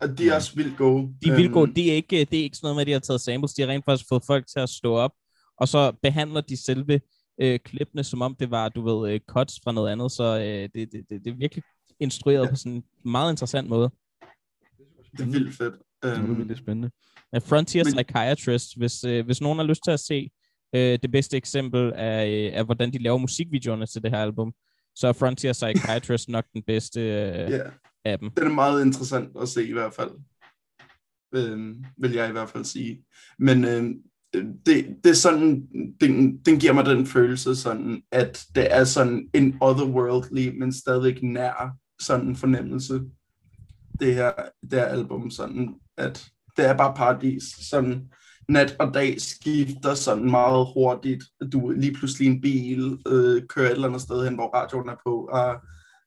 C: Og de er også vildt gode.
B: De er vildt gode.
C: Øhm,
B: Det er, ikke, det er ikke sådan noget med, at de har taget samples. De har rent faktisk fået folk til at stå op, og så behandler de selve øh, klippene, som om det var, du ved, øh, cuts fra noget andet. Så øh, det, det, det, det er virkelig instrueret
C: Ja.
B: på sådan en meget interessant måde.
C: Det er vildt fedt.
A: Det var
C: Øhm,
A: virkelig spændende.
B: Ja, Frontier
C: Men-
B: Psychiatrist, hvis, øh, hvis nogen har lyst til at se øh, det bedste eksempel af, øh, af, hvordan de laver musikvideoerne til det her album, så er Frontier Psychiatrist nok den bedste øh,
C: ja,
B: af dem.
C: den er meget interessant at se i hvert fald. Øh, vil jeg i hvert fald sige. Men øh, det, det er sådan, den, den giver mig den følelse sådan, at det er sådan en otherworldly, men stadig nær sådan en fornemmelse. Det her, det her album sådan, at det er bare paradis. Sådan nat og dag skifter sådan meget hurtigt. Du er lige pludselig en bil, øh, kører et eller andet sted hen, hvor radioen er på, og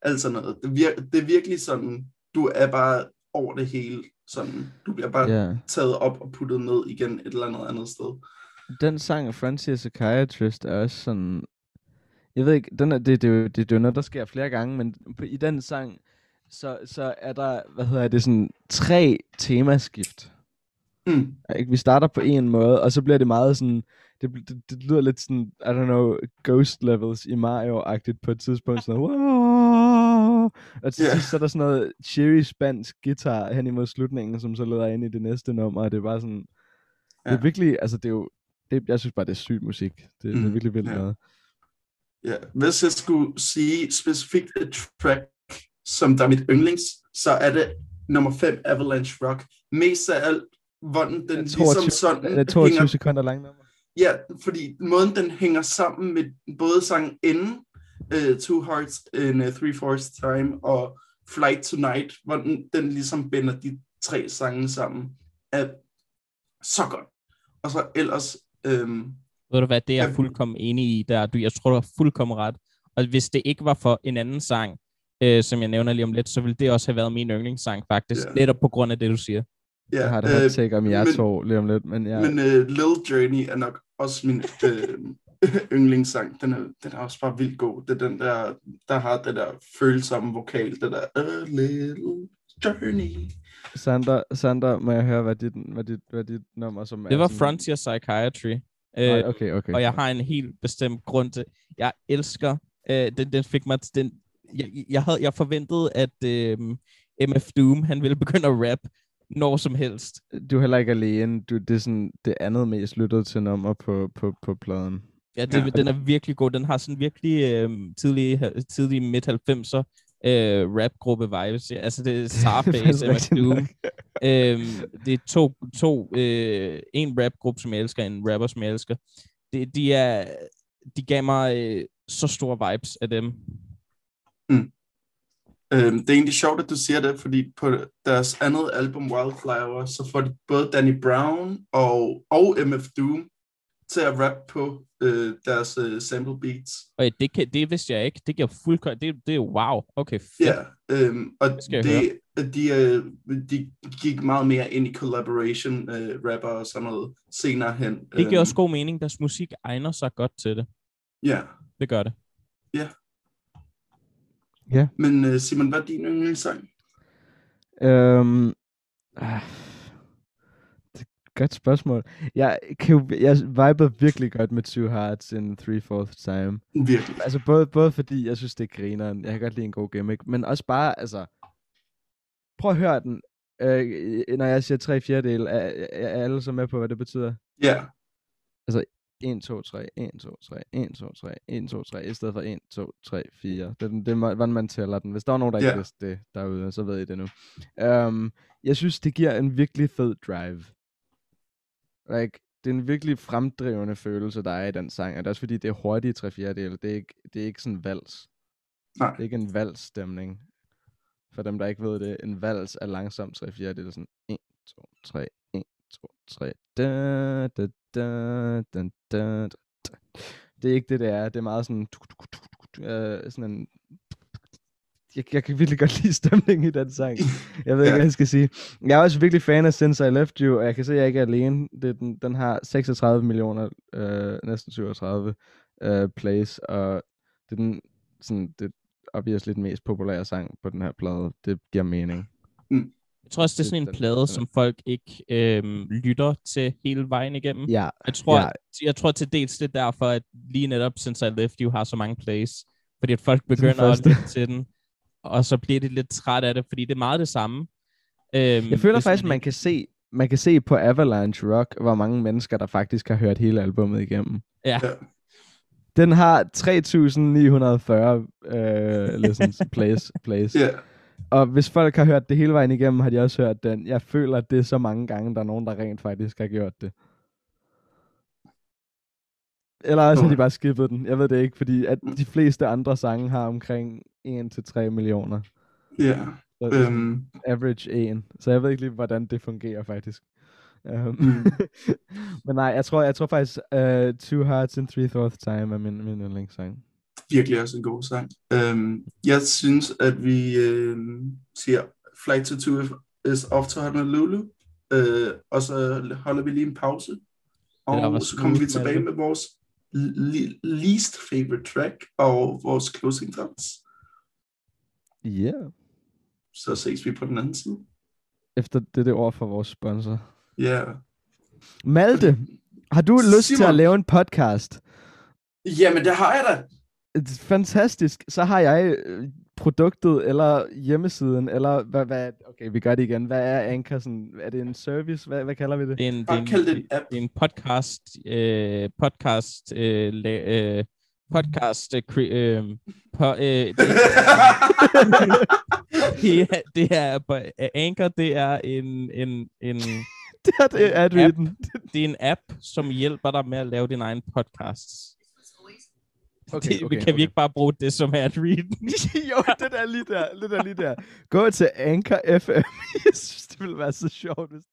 C: alt sådan noget. Det, vir- det er virkelig sådan, du er bare over det hele. Sådan, du bliver bare
A: Ja.
C: taget op og puttet ned igen et eller andet andet sted.
A: Den sang, Frontier Psychiatrist, er også sådan... Jeg ved ikke, den er, det, det, det, det er jo noget, der sker flere gange, men på, i den sang, så, så er der, hvad hedder det, sådan tre temaskift.
C: Mm.
A: Ikke? Vi starter på en måde, og så bliver det meget sådan... Det, det, det lyder lidt sådan, I don't know, ghost levels i Mario-agtigt på et tidspunkt. Sådan, wow! Og til
C: Ja.
A: sidst så er der sådan noget cheery spansk guitar hen imod slutningen, som så leder ind i det næste nummer, og det er bare sådan... Det er
C: Ja.
A: virkelig, altså det er jo... Det, jeg synes bare, det er sygt musik. Det, mm, det er
C: Mm,
A: virkelig vildt
C: ja.
A: noget.
C: Ja, hvis jeg skulle sige specifikt et track, som der er mit yndlings, så er det nummer 5, Avalanche Rock. Mest af alt, hvordan den
A: Den
C: ligesom
A: 22,
C: sådan
A: det er 22
C: hænger,
A: sekunder lang nummer.
C: ja, fordi måden den hænger sammen med både sang inden, uh, Two Hearts in uh, Three Fourths Time og Flight Tonight, hvor den, den ligesom binder de tre sange sammen, er så godt. Og så ellers, øhm,
B: Ved du hvad, det er jeg fuldkommen enig i der. Du, jeg tror, du har fuldkommen ret. Og hvis det ikke var for en anden sang, øh, som jeg nævner lige om lidt, så ville det også have været min yndlingssang faktisk.
C: Ja.
B: Netop på grund af det, du siger.
C: ja,
A: Jeg har det her
C: øh,
A: take om jer
C: men-
A: to lige om lidt, men ja.
C: Men uh, Little Journey er nok også min øh, yndlingssang. Den er, den er også bare vildt god. Det er den der, der har det der følsomme vokal. Det der, A Little Journey.
A: Sander, Sander, må jeg høre, hvad dit, hvad dit, hvad dit nummer som er?
B: Det var
A: sådan-
B: Frontier Psychiatry. Øh,
A: okay, okay.
B: og jeg har en helt bestemt grund til. Jeg elsker, øh, den, den fik mig, den, jeg, jeg, havde, jeg forventede, at øh, MF Doom, han ville begynde at rap når som helst.
A: Du er heller ikke alene. Du, det er sådan det andet mest lyttede til nummer på, på, på pladen.
B: Ja, det,
C: Ja.
B: den er virkelig god. Den har sådan virkelig øh, tidlige, tidlige midt-90'er øh, rapgruppe vibes. Ja, Altså det er MF
A: Rigtig
B: Doom. øhm, det er to, to øh, en rapgruppe, som jeg elsker, en rapper, som jeg elsker. Det, de, er, de gav mig øh, så store vibes af dem.
C: Øhm, det er egentlig sjovt, at du siger det, fordi på deres andet album, Wildflower, så får de både Danny Brown og, og MF Doom til at rappe på øh, deres øh, sample beats.
B: Og det, kan, det vidste jeg ikke. Det giver fuldkommen... Det, det er wow. Okay, fedt.
C: Ja, øhm, og
B: Det
C: det, de, øh, de gik meget mere ind i collaboration øh, rapper og sådan noget senere hen.
B: Det giver
C: Øhm,
B: også god mening. Deres musik egner sig godt til det.
C: Ja,
B: Det gør det.
C: men øh, Simon, hvad er din yndlingssang?
A: Øhm, ah, Godt spørgsmål. Jeg, kan jo, jeg vibede virkelig godt med Two Hearts in Three Fourth Time.
C: Virkelig.
A: Altså både, både fordi, jeg synes, det er grineren. Jeg kan godt lide en god gimmick. Men også bare, altså... Prøv at høre den. Øh, når jeg siger tre fjerdedel, er, er alle så med på, hvad det betyder?
C: Ja.
A: 1, 2, 3, 1, 2, 3, 1, 2, 3, 1, 2, 3, i stedet for 1, 2, 3, 4. Det, er den- det er, hvordan man tæller den. Hvis der er nogen, der ikke
C: Ja.
A: vidste det derude, så ved I det nu. Um, jeg synes, det giver en virkelig fed drive. Like, det er en virkelig fremdrivende følelse, der er i den sang. Og det er også fordi, det er hurtige tre fjerdedele. Det er ikke, det er ikke sådan en vals.
C: Nej.
A: Det er ikke en vals-stemning. For dem, der ikke ved det, en vals er langsomt tre fjerdedele. Sådan 1, 2, 3, 1, 2, 3. Da, da, da, da, da, da. Det er ikke det, det er. Det er meget sådan... tuk, tuk, tuk, tuk, øh, sådan en... Jeg, jeg kan virkelig godt lide stemningen i den sang. Jeg ved ikke,
C: Ja.
A: hvad jeg skal sige. Jeg er også virkelig fan af Since I Left You, og jeg kan se, at jeg ikke er alene. Det, den, den har 36 millioner, øh, næsten 37 øh, plays, og det er den sådan, det obviously den mest populære sang på den her plade. Det giver mening.
B: Jeg tror også, det er sådan en
A: Den-
B: plade,
A: den
B: som folk ikke øhm, lytter til hele vejen igennem.
A: Ja,
B: Jeg tror,
A: ja.
B: jeg tror til dels det er derfor, at lige netop Since I Left You har så mange plays. Fordi at folk begynder at lytte til den, og så bliver de lidt træt af det, fordi det er meget det samme. Øhm,
A: Jeg føler faktisk,
B: man
A: man kan se man kan se på Avalanche Rock, hvor mange mennesker, der faktisk har hørt hele albummet igennem.
B: Ja.
A: Den har 3940 øh, listens, plays, plays.
C: Ja.
A: Og hvis folk har hørt det hele vejen igennem, har de også hørt den. Jeg føler, at det er så mange gange, der er nogen, der rent faktisk har gjort det. Eller også har de bare skippet den. Jeg ved det ikke, fordi at de fleste andre sange har omkring 1-3 millioner.
C: Ja.
A: Sådan
C: Øhm,
A: average 1. Så jeg ved ikke lige, hvordan det fungerer faktisk. Um,
C: Mm.
A: men nej, jeg tror, jeg tror faktisk, uh, Two Hearts in Three Fourth Time er min, min yndlingssang.
C: virkelig også en god sang. Øhm, jeg synes, at vi øhm, siger Flight to Two is off to Honolulu, øh, og så holder vi lige en pause, og så kommer vi tilbage med vores least favorite track og vores closing thoughts.
A: Ja. Yeah.
C: Så ses vi på den anden side.
A: Efter det, det ord for vores sponsor.
C: Ja.
A: Malte, har du lyst til at lave en podcast?
C: Jamen, det har jeg da.
A: Fantastisk. Så har jeg øh, produktet, eller hjemmesiden, eller hvad, hvad, okay, vi gør det igen. Hvad er Anchor? Sådan, er det en service? Hvad, hvad kalder vi det?
B: Det er en, det er en,
C: det en app.
B: det er en podcast, øh, podcast, øh, la, øh, podcast, øh, øh, po, øh, det, det, er, det er, Anchor, det er en, en, en,
A: det er det, er
B: App. det er en app, som hjælper dig med at lave din egen podcast.
A: Okay,
B: det,
A: okay,
B: kan vi ikke bare bruge det som ad read?
A: jo, det der lige der, det der lige der. Gå til Anchor FM. Jeg synes, det ville være så sjovt, hvis...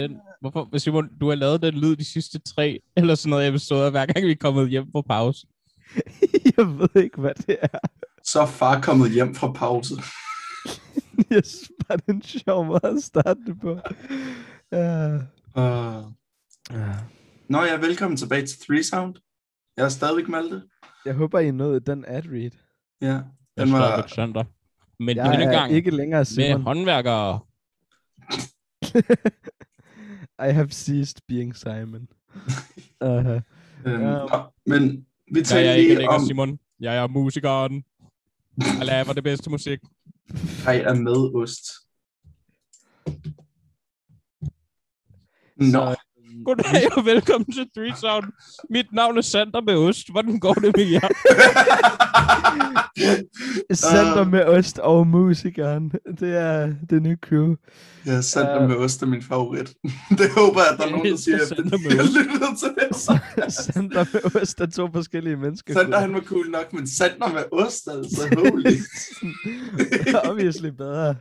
B: den? Hvorfor, Simon, du har lavet den lyd de sidste tre eller sådan noget episoder, hver gang vi er kommet hjem på pause.
A: Jeg ved ikke, hvad det er.
C: Så er far kommet hjem fra pause.
A: Jeg synes bare, det er en sjov måde at starte det på. Uh,
C: Uh, Nå ja, velkommen tilbage til Three Sound. Jeg er stadigvæk Malte.
A: jeg håber, I nåede den ad-read.
C: Ja,
B: Jeg
C: den
B: var...
C: var,
B: Søndag. Men
A: Jeg
B: denne
A: er
B: gang
A: ikke længere
B: med
A: Simon.
B: håndværkere.
A: I have ceased being Simon. Uh,
C: øhm,
A: Ja.
C: nå, men vi
B: Jeg
C: taler
B: er ikke længere
C: om,
B: Simon. Jeg er musikeren. Jeg laver det bedste musik.
C: jeg er med ost. Nå,
A: Så-
B: Goddag og velkommen til Three Sound. Mit navn er Sander med Ost. Hvordan går det med jer?
A: Center
C: Øh.
A: med ost og musikeren. Det er det nye crew.
C: ja, Sander
A: Øh.
C: med ost er min favorit. det håber jeg, at der er nogen, der siger,
B: Sander
C: de
B: med
C: har
B: ost.
C: lyttet til det.
A: Center med ost er to forskellige mennesker.
C: Sander, han var cool nok, men Sander med ost, altså, holy.
A: Obviously bedre.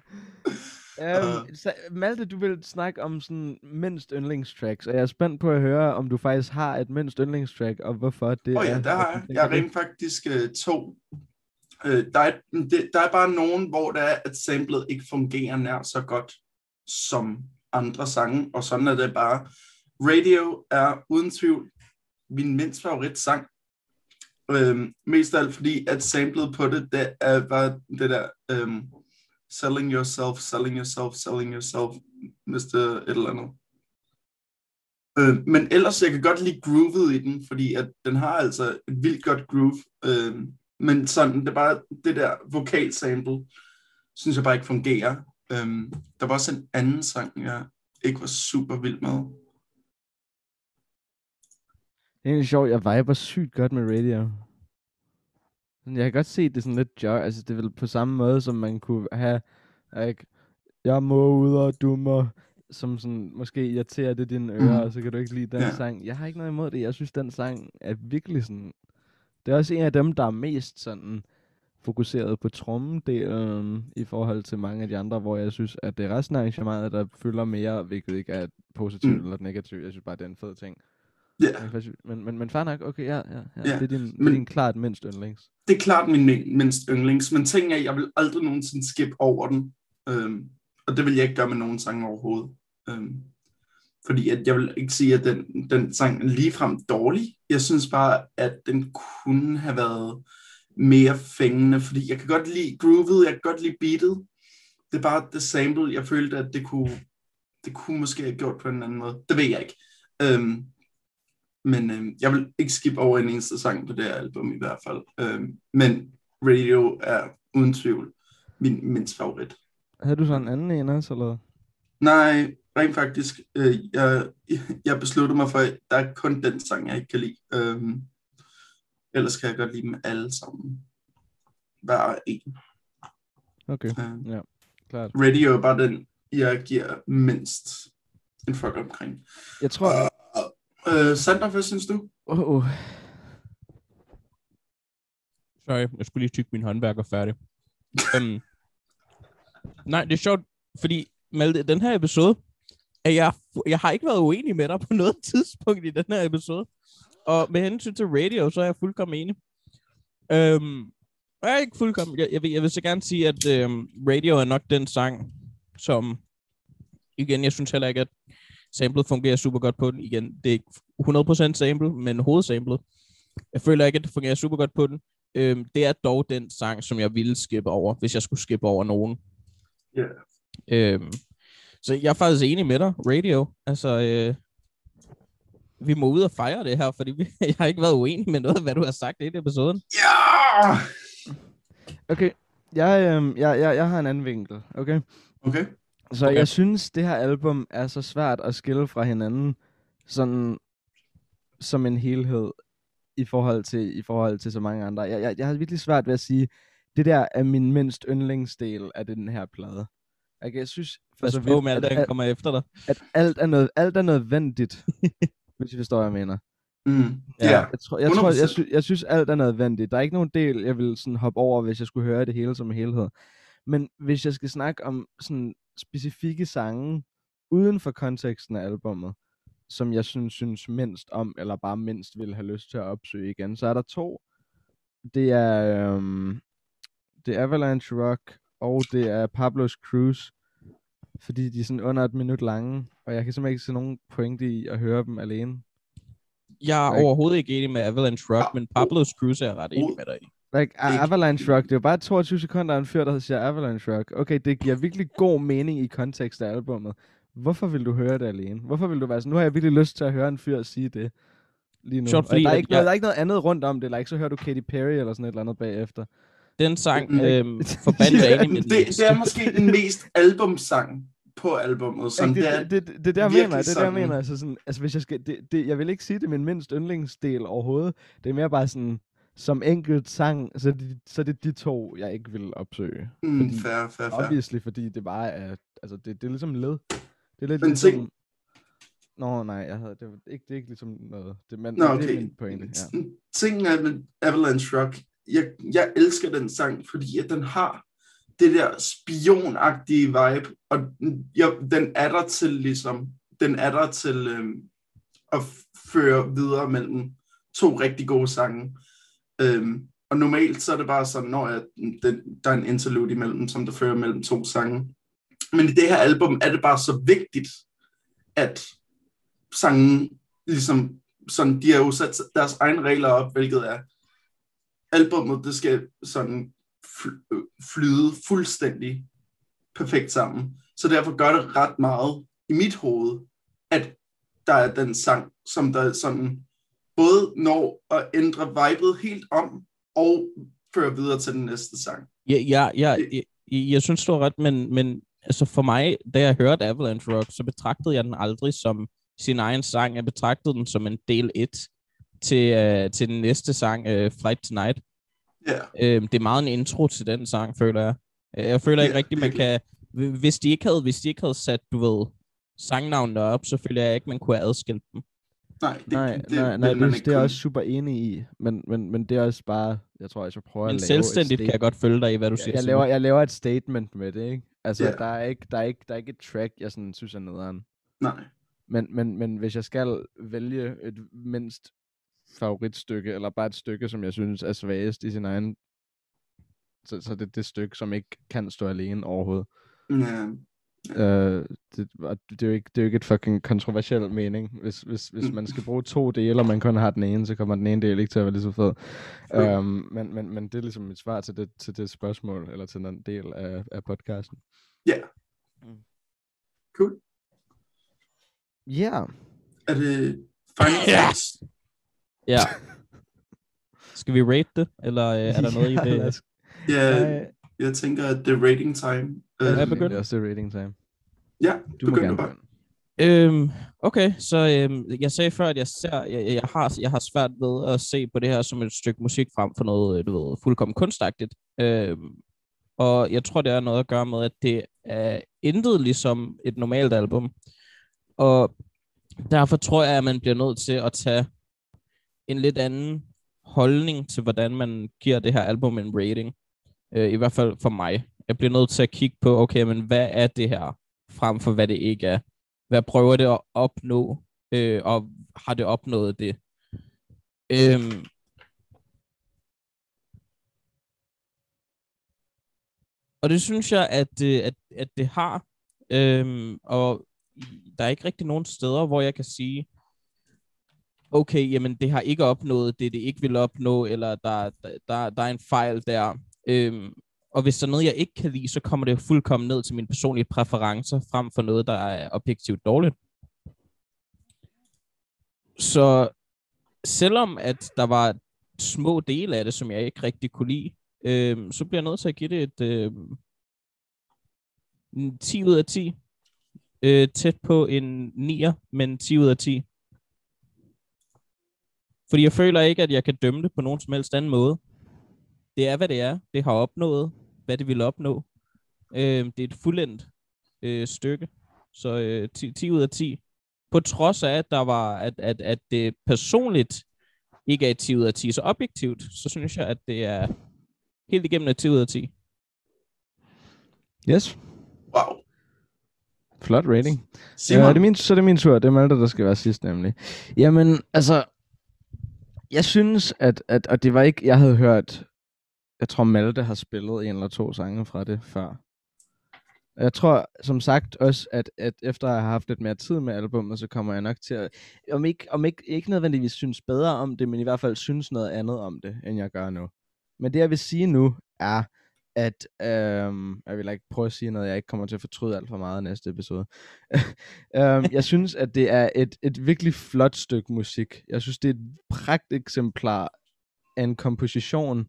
A: Um,
C: Øh.
A: så, Malte, du vil snakke om sådan mindst yndlingstracks, og jeg er spændt på at høre, om du faktisk har et mindst yndlingstrack, og hvorfor det
C: oh,
A: er.
C: ja, der har jeg. Jeg har rent faktisk uh, to. Uh, der, er, det, der er bare nogen, hvor der er, at samplet ikke fungerer nær så godt som andre sange, og sådan er det bare. Radio er uden tvivl min mindst favorit sang, Øhm, mest af alt fordi, at samlet på det, det er, var det der øhm, selling yourself, selling yourself, selling yourself, Mr. et eller andet. Øh, men ellers, jeg kan godt lide groovet i den, fordi at den har altså et vildt godt groove. Øh, men sådan, det er bare det der vokalsample, synes jeg bare ikke fungerer. Øh, der var også en anden sang, jeg ikke var super vild med.
A: Det er egentlig sjovt, jeg viber sygt godt med radio. Jeg kan godt se, det er sådan lidt joy. Altså, det er vel på samme måde, som man kunne have, ikke? Jeg må ud og du må, som sådan, måske irriterer det dine ører,
C: Mhm.
A: og så kan du ikke lide den
C: Ja.
A: sang. Jeg har ikke noget imod det. Jeg synes, den sang er virkelig sådan... Det er også en af dem, der er mest sådan fokuseret på trommedelen i forhold til mange af de andre, hvor jeg synes, at det er resten af arrangementet, der fylder mere, hvilket ikke er positivt
C: Mm.
A: mm. eller negativt. Jeg synes bare, det er en fed ting.
C: Ja,
A: faktisk- Men, men, men fair nok, okay, ja, ja, ja.
C: Ja,
A: Det er din, det
C: men-
A: er din klart mindst yndlings.
C: det er klart min min- mindst yndlings, men ting er, jeg vil aldrig nogensinde skip over den. Øhm, og det vil jeg ikke gøre med nogen sang overhovedet. Øhm, fordi at jeg vil ikke sige, at den, den sang er ligefrem dårlig. Jeg synes bare, at den kunne have været mere fængende, fordi jeg kan godt lide groovet, jeg kan godt lide beatet. Det er bare det sample, jeg følte, at det kunne, det kunne måske have gjort på en anden måde. Det ved jeg ikke. Øhm, men øhm, jeg vil ikke skippe over en eneste sang på det her album i hvert fald. Øhm, men Radio er uden tvivl min mindst favorit.
A: Havde du så en anden en også, eller?
C: Nej, rent faktisk, øh, jeg, jeg besluttede mig for, at der er kun den sang, jeg ikke kan lide. Øhm, ellers kan jeg godt lide dem alle sammen. Hver en.
A: Okay,
C: Øh,
A: klart.
C: Radio er bare den, jeg giver mindst en fuck omkring.
A: Jeg tror...
C: Øh, Sander, hvad synes du?
A: Oh, oh.
B: Sorry, jeg skulle lige tykke min håndværker færdig. um, nej, det er sjovt, fordi Malte, den her episode, at jeg, jeg har ikke været uenig med dig på noget tidspunkt i den her episode. Og med hensyn til radio, så er jeg fuldkommen enig. Um, jeg er ikke fuldkommen. Jeg, jeg, vil, jeg vil så gerne sige, at um, radio er nok den sang, som igen, jeg synes heller ikke, at samlet fungerer super godt på den. Igen, det er ikke 100% sample, men hovedsamlet. Jeg føler ikke, at det fungerer super godt på den. Øhm, det er dog den sang, som jeg ville skippe over, hvis jeg skulle skippe over nogen.
C: Ja.
B: Øhm, så jeg er faktisk enig med dig, Radio. Altså, øh, vi må ud og fejre det her, fordi vi, jeg har ikke været uenig med noget af, hvad du har sagt i den episoden.
C: Ja!
A: Okay, jeg, øhm, jeg, jeg, jeg har en anden vinkel, okay?
C: Okay.
A: Så
B: Okay.
A: jeg synes, det her album er så svært at skille fra hinanden, sådan som en helhed i forhold til, i forhold til så mange andre. Jeg, jeg, jeg har virkelig svært ved at sige, det der er min mindst yndlingsdel af den her plade. Okay, jeg synes for
B: Pas
A: så vidt,
B: med alt,
A: at,
B: der kommer efter dig.
A: at alt, er noget, alt er nødvendigt, hvis I forstår, hvad jeg mener.
C: Mm.
B: Ja.
C: Ja.
A: Jeg, tror, jeg, tror, jeg,
C: 100%.
A: sy- jeg synes, alt er nødvendigt. Der er ikke nogen del, jeg vil sådan hoppe over, hvis jeg skulle høre det hele som en helhed. Men hvis jeg skal snakke om sådan specifikke sange, uden for konteksten af albummet, som jeg synes, synes mindst om, eller bare mindst vil have lyst til at opsøge igen, så er der to. Det er, øhm, det er Avalanche Rock, og det er Pablo's Cruise, fordi de er sådan under et minut lange, og jeg kan simpelthen ikke se nogen pointe i at høre dem alene.
B: Jeg er overhovedet ikke enig med Avalanche Rock, men Pablo's Cruise er jeg ret enig med dig i.
A: Like, A-
C: Ikke-
A: Avalanche Rock, det er jo bare 22 sekunder af en fyr, der siger Avalanche Rock. Okay, det giver virkelig god mening i kontekst af albummet. Hvorfor vil du høre det alene? Hvorfor vil du være sådan, nu har jeg virkelig lyst til at høre en fyr sige det lige nu.
B: Fordi
A: der, er ikke noget, der er ikke noget andet rundt om det, eller ikke så hører du Katy Perry eller sådan et eller andet bagefter.
B: Den sang,
C: Mm.
B: øhm, forbandet er enig med
C: det, det er måske den mest albumsang på albummet. Sådan,
A: Ikke,
C: det,
A: det,
C: er,
A: det, det, det, er det, jeg mener. Det er det, jeg
C: sådan-
A: mener. Altså, sådan, altså hvis jeg skal, det, det, jeg vil ikke sige, det er min mindst yndlingsdel overhovedet. Det er mere bare sådan, som enkelt sang, så er det, så er det de to, jeg ikke vil opsøge.
C: mm,
A: fordi-
C: fair, fair, fair.
A: Obviously, fordi det bare er, altså det, det er ligesom led. Det er lidt
C: Men
A: ligesom...
C: ting-
A: Nå, nej, jeg havde, det, var ikke, det er ikke ligesom noget. Det, men,
C: Nå,
A: det er
C: okay.
A: min pointe, ja.
C: Tingen er med Avalanche Rock, jeg, jeg elsker den sang, fordi at den har det der spionagtige vibe, og jeg, den er der til ligesom, den er der til øhm, at føre videre mellem to rigtig gode sange. Øhm, og normalt så er det bare sådan, når jeg, den, der er en interlude imellem, som der fører mellem to sange. Men i det her album er det bare så vigtigt, at sangen ligesom sådan, de har jo sat deres egne regler op, hvilket er albummet, det skal sådan flyde fuldstændig perfekt sammen. Så derfor gør det ret meget i mit hoved, at der er den sang, som der sådan både når at ændre vibet helt om, og fører videre til den næste sang.
B: Ja, ja, ja jeg, jeg, synes, du har ret, men, men altså for mig, da jeg hørte Avalanche Rock, så betragtede jeg den aldrig som sin egen sang. Jeg betragtede den som en del 1 til, uh, til den næste sang, uh, Flight Tonight.
C: Ja.
B: Uh, det er meget en intro til den sang, føler jeg. Jeg føler ikke
C: Ja,
B: rigtigt, man kan... Hvis de ikke havde, hvis de ikke havde sat, du ved, sangnavnene op, så føler jeg ikke, man kunne have adskilt dem.
C: Nej, det,
A: nej,
C: det,
A: nej, nej, det,
C: ikke
A: det er jeg også super enig i, men, men, men det er også bare, jeg tror, jeg skal prøve
B: Men
A: at lave
B: selvstændigt
A: et
B: kan jeg godt følge dig i, hvad du siger.
A: jeg, laver, jeg laver et statement med det, ikke? Altså,
C: Ja.
A: der, er ikke, der, er ikke, der er ikke et track, jeg sådan, synes er nederen.
C: Nej.
A: Men, men, men hvis jeg skal vælge et mindst favoritstykke, eller bare et stykke, som jeg synes er svagest i sin egen, så, så det er det stykke, som ikke kan stå alene overhovedet.
C: Ja.
A: Øh, det, det, er jo ikke, det er jo ikke et fucking kontroversiel mening. Hvis, hvis, hvis man skal bruge to dele, og man kun har den ene, så kommer den ene del ikke til at være lige så fed.
C: Jo.
A: Um, men, men, men det er ligesom mit svar til det, til det spørgsmål, eller til den del af, af podcasten.
C: Ja.
A: Mm.
C: Cool.
A: Ja. Yeah.
C: Er det final
B: Ja. Ja. Skal vi rate det, eller øh, er der noget, I
A: os-
C: Ja,
A: Nej.
C: jeg tænker, at det er rating time.
B: Ja,
C: Øh,
B: hvad
A: Det
B: begynder?
A: er også det rating time.
C: ja,
A: Du må
C: begynd
A: gerne
C: bare.
A: begynde.
B: Øhm, okay, så øhm, jeg sagde før, at jeg, ser, jeg, jeg, har, jeg har svært ved at se på det her som et stykke musik frem for noget, du ved, fuldkommen kunstagtigt. Øhm, og jeg tror, det er noget at gøre med, at det er intet ligesom et normalt album. Og derfor tror jeg, at man bliver nødt til at tage en lidt anden holdning til, hvordan man giver det her album en rating. Øh, I hvert fald for mig. Jeg bliver nødt til at kigge på, okay, men hvad er det her, frem for hvad det ikke er? Hvad prøver det at opnå, øh, og har det opnået det? Øhm, og det synes jeg, at, øh, at, at det har. Øhm, og der er ikke rigtig nogen steder, hvor jeg kan sige, okay, jamen det har ikke opnået det, det ikke vil opnå, eller der, der, der, der er en fejl der. Øhm, og hvis der er noget, jeg ikke kan lide, så kommer det fuldkommen ned til mine personlige præferencer, frem for noget, der er objektivt dårligt. Så selvom at der var små dele af det, som jeg ikke rigtig kunne lide, øh, så bliver jeg nødt til at give det et øh, 10 ud af 10. Øh, tæt på en 9'er, men 10 ud af 10. Fordi jeg føler ikke, at jeg kan dømme det på nogen som helst anden måde. Det er, hvad det er. Det har opnået, hvad det ville opnå. Øh, det er et fuldendt øh, stykke. Så øh, 10, 10 ud af 10. På trods af, at, der var, at, at, at det personligt ikke er et 10 ud af 10, så objektivt, så synes jeg, at det er helt igennem et 10 ud af 10.
A: Yes.
C: Wow.
A: Flot rating.
C: Simon,
A: Ja, det er min, så er det min tur. Det er Malte, der skal være sidst nemlig. Jamen, altså... Jeg synes, at, at... Og det var ikke... Jeg havde hørt... Jeg tror, Malte har spillet en eller to sange fra det før. Jeg tror, som sagt også, at, at efter at har haft lidt mere tid med albummet, så kommer jeg nok til at... Om ikke, om ikke, ikke nødvendigvis synes bedre om det, men i hvert fald synes noget andet om det, end jeg gør nu. Men det, jeg vil sige nu, er, at... Øhm, jeg vil ikke prøve at sige noget, jeg ikke kommer til at fortryde alt for meget i næste episode. øhm, jeg synes, at det er et, et virkelig flot stykke musik. Jeg synes, det er et pragteksemplar af en komposition,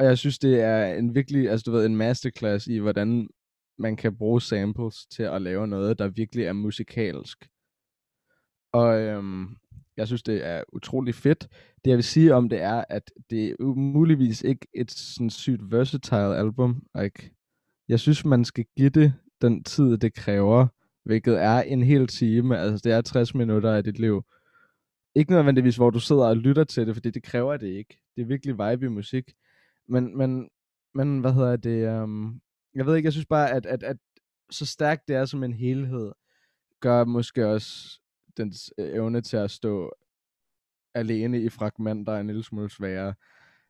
A: og jeg synes, det er en virkelig, altså du ved, en masterclass i, hvordan man kan bruge samples til at lave noget, der virkelig er musikalsk. Og øhm, jeg synes, det er utrolig fedt. Det jeg vil sige om det er, at det er muligvis ikke et sådan sygt versatile album. Like, jeg synes, man skal give det den tid, det kræver, hvilket er en hel time. Altså, det er 60 minutter af dit liv. Ikke nødvendigvis, hvor du sidder og lytter til det, fordi det kræver det ikke. Det er virkelig vibe i musik. Men, men, men hvad hedder det? Um, jeg ved ikke, jeg synes bare, at, at, at så stærkt det er som en helhed, gør måske også dens øh, evne til at stå alene i fragmenter en lille smule sværere.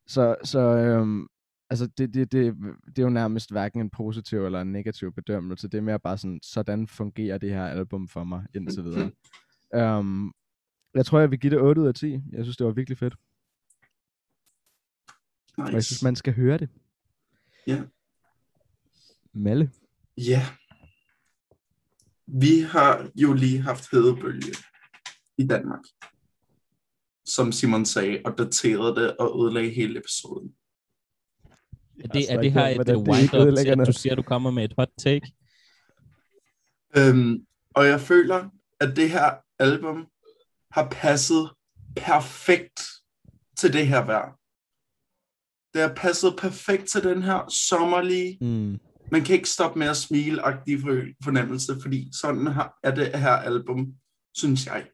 A: Så, så øhm, altså det, det, det, det er jo nærmest hverken en positiv eller en negativ bedømmelse. Det er mere bare sådan, sådan fungerer det her album for mig indtil videre. um, jeg tror, jeg vil give det 8 ud af 10. Jeg synes, det var virkelig fedt. Og jeg synes,
C: Nice.
A: man skal høre det.
C: Ja.
A: Malle.
C: Ja. Vi har jo lige haft hedebølge i Danmark. Som Simon sagde, og daterede det og ødelagde hele episoden.
B: Er det, er det her et wind-up til, at du siger, at du kommer med et hot take?
C: Øhm, og jeg føler, at det her album har passet perfekt til det her vejr. Det har passet perfekt til den her sommerlige,
A: Mm.
C: man kan ikke stoppe med at smile-agtige fornemmelse, fordi sådan her er det her album, synes jeg.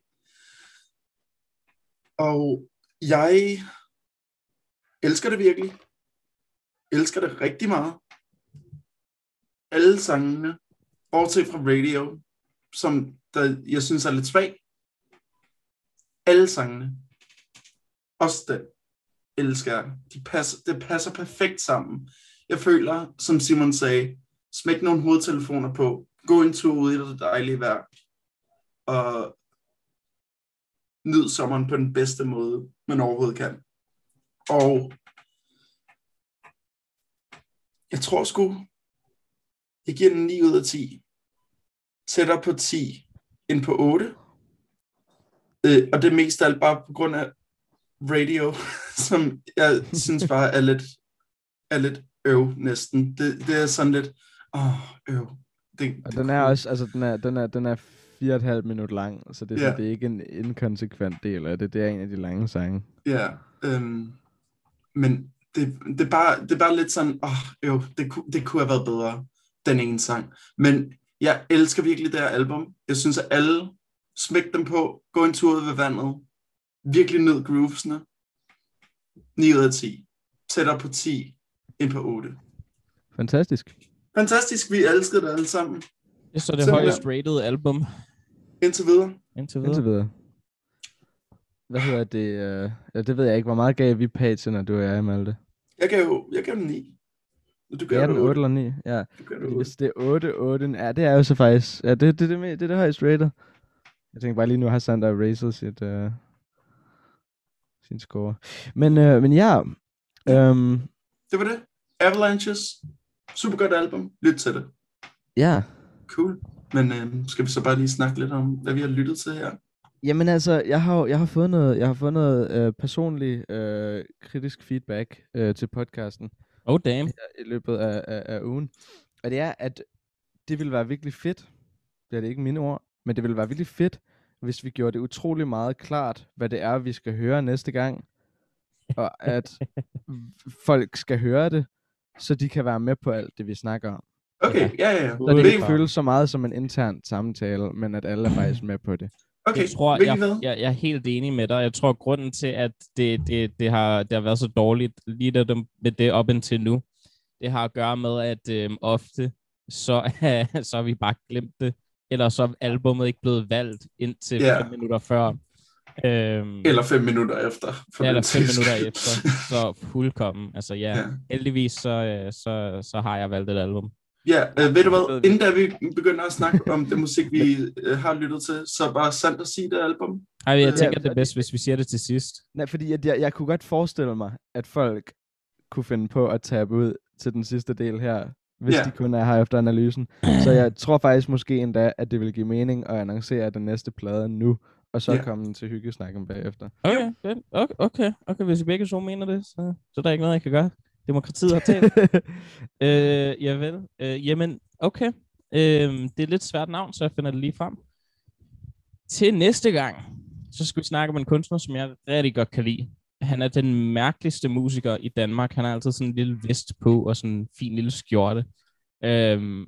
C: Og jeg elsker det virkelig. Elsker det rigtig meget. Alle sangene, bortset fra Radio, som der, jeg synes er lidt svag. Alle sangene. Også den elsker jeg. De passer, det passer perfekt sammen. Jeg føler, som Simon sagde, smæk nogle hovedtelefoner på, gå en tur ud i det dejlige vejr, og nyd sommeren på den bedste måde, man overhovedet kan. Og jeg tror sgu, jeg giver den 9 ud af 10. Sætter på 10 end på 8. Øh, og det er mest af alt bare på grund af radio, som jeg synes bare er lidt, er lidt øv næsten. Det, det er sådan lidt, åh, øv. Det,
A: Og
C: det
A: den er også, altså den er, den er, den er fire og et halvt minut lang, så det er,
C: Ja.
A: sådan, det er ikke en inkonsekvent del af det. Det er en af de lange sange.
C: Ja, øhm, men det, det, er bare, det er bare lidt sådan, åh, jo, det, ku- det kunne have været bedre, den ene sang. Men jeg elsker virkelig det her album. Jeg synes, at alle smæk dem på, gå en tur ud ved vandet, virkelig ned groovesene. 9 ud af 10. Tættere på 10 end på 8.
A: Fantastisk.
C: Fantastisk, vi elskede det alle sammen.
B: Det er så det
C: Simpelthen.
B: højest rated album
C: Indtil videre.
B: indtil videre.
A: Indtil videre. Hvad hedder det? Øh, ja, det ved jeg ikke. Hvor meget gav vi til, når du og jeg, Malte?
C: Jeg gav jo jeg gav dem 9. Du gav
A: Ja,
C: det
A: den 8 eller 9? Ja.
C: Du gav det
A: Fordi
C: 8.
A: hvis det er 8, 8, ja, det er jo så faktisk, ja, det, det, det, det, det er det højst rated. Jeg tænker bare lige nu har Sander erased sit, uh, sin score. Men, uh, men ja, øhm,
C: Det var det. Avalanches. Super godt album. Lyt til det.
A: ja.
C: Cool. Men øh, skal vi så bare lige snakke lidt om, hvad vi har lyttet til her?
A: Jamen altså, jeg har, jo- jeg har fået noget, jeg har fået noget øh, personlig øh, kritisk feedback øh, til podcasten
B: Oh damn.
A: i løbet af, af, af ugen. Og det er, at det ville være virkelig fedt, det er det ikke mine ord, men det ville være virkelig fedt, hvis vi gjorde det utrolig meget klart, hvad det er, vi skal høre næste gang. Og at folk skal høre det, så de kan være med på alt det, vi snakker om.
C: Okay, ja, ja, ja.
A: Så det ikke føles så meget som en intern samtale, men at alle er faktisk med på det.
C: Okay,
B: jeg tror, jeg, jeg, jeg er helt enig med dig. Jeg tror, grunden til, at det, det, det, har, det har været så dårligt lige det, med det op indtil nu, det har at gøre med, at øhm, ofte så, så har vi bare glemt det, eller så er albumet ikke blevet valgt indtil
C: Ja.
B: fem minutter før. Øhm,
C: Eller fem minutter efter. For
B: ja, eller fem
C: sags
B: minutter efter. Så fuldkommen. Altså ja,
C: ja.
B: heldigvis så, øh, så, så har jeg valgt et album.
C: Ja, øh, ved du hvad? Inden da vi begynder at snakke om det musik, vi øh, har lyttet til, så bare sandt at sige det album.
B: Ej, jeg tænker, det er bedst, hvis vi siger det til sidst.
A: Nej, fordi at jeg, jeg kunne godt forestille mig, at folk kunne finde på at tabe ud til den sidste del her, hvis
C: Ja.
A: de kun er her efter analysen. Så jeg tror faktisk måske endda, at det vil give mening at annoncere den næste plade nu, og så
C: Ja.
A: komme til hyggesnakken bagefter.
B: Okay, okay, okay, okay, hvis I begge to mener det, så, så er der ikke noget, jeg kan gøre. Demokratiet har talt. øh, ja vel. Øh, jamen, okay. Øh, det er et lidt svært navn, så jeg finder det lige frem. Til næste gang, så skal vi snakke om en kunstner, som jeg rigtig godt kan lide. Han er den mærkeligste musiker i Danmark. Han har altid sådan en lille vest på og sådan en fin lille skjorte. Øh,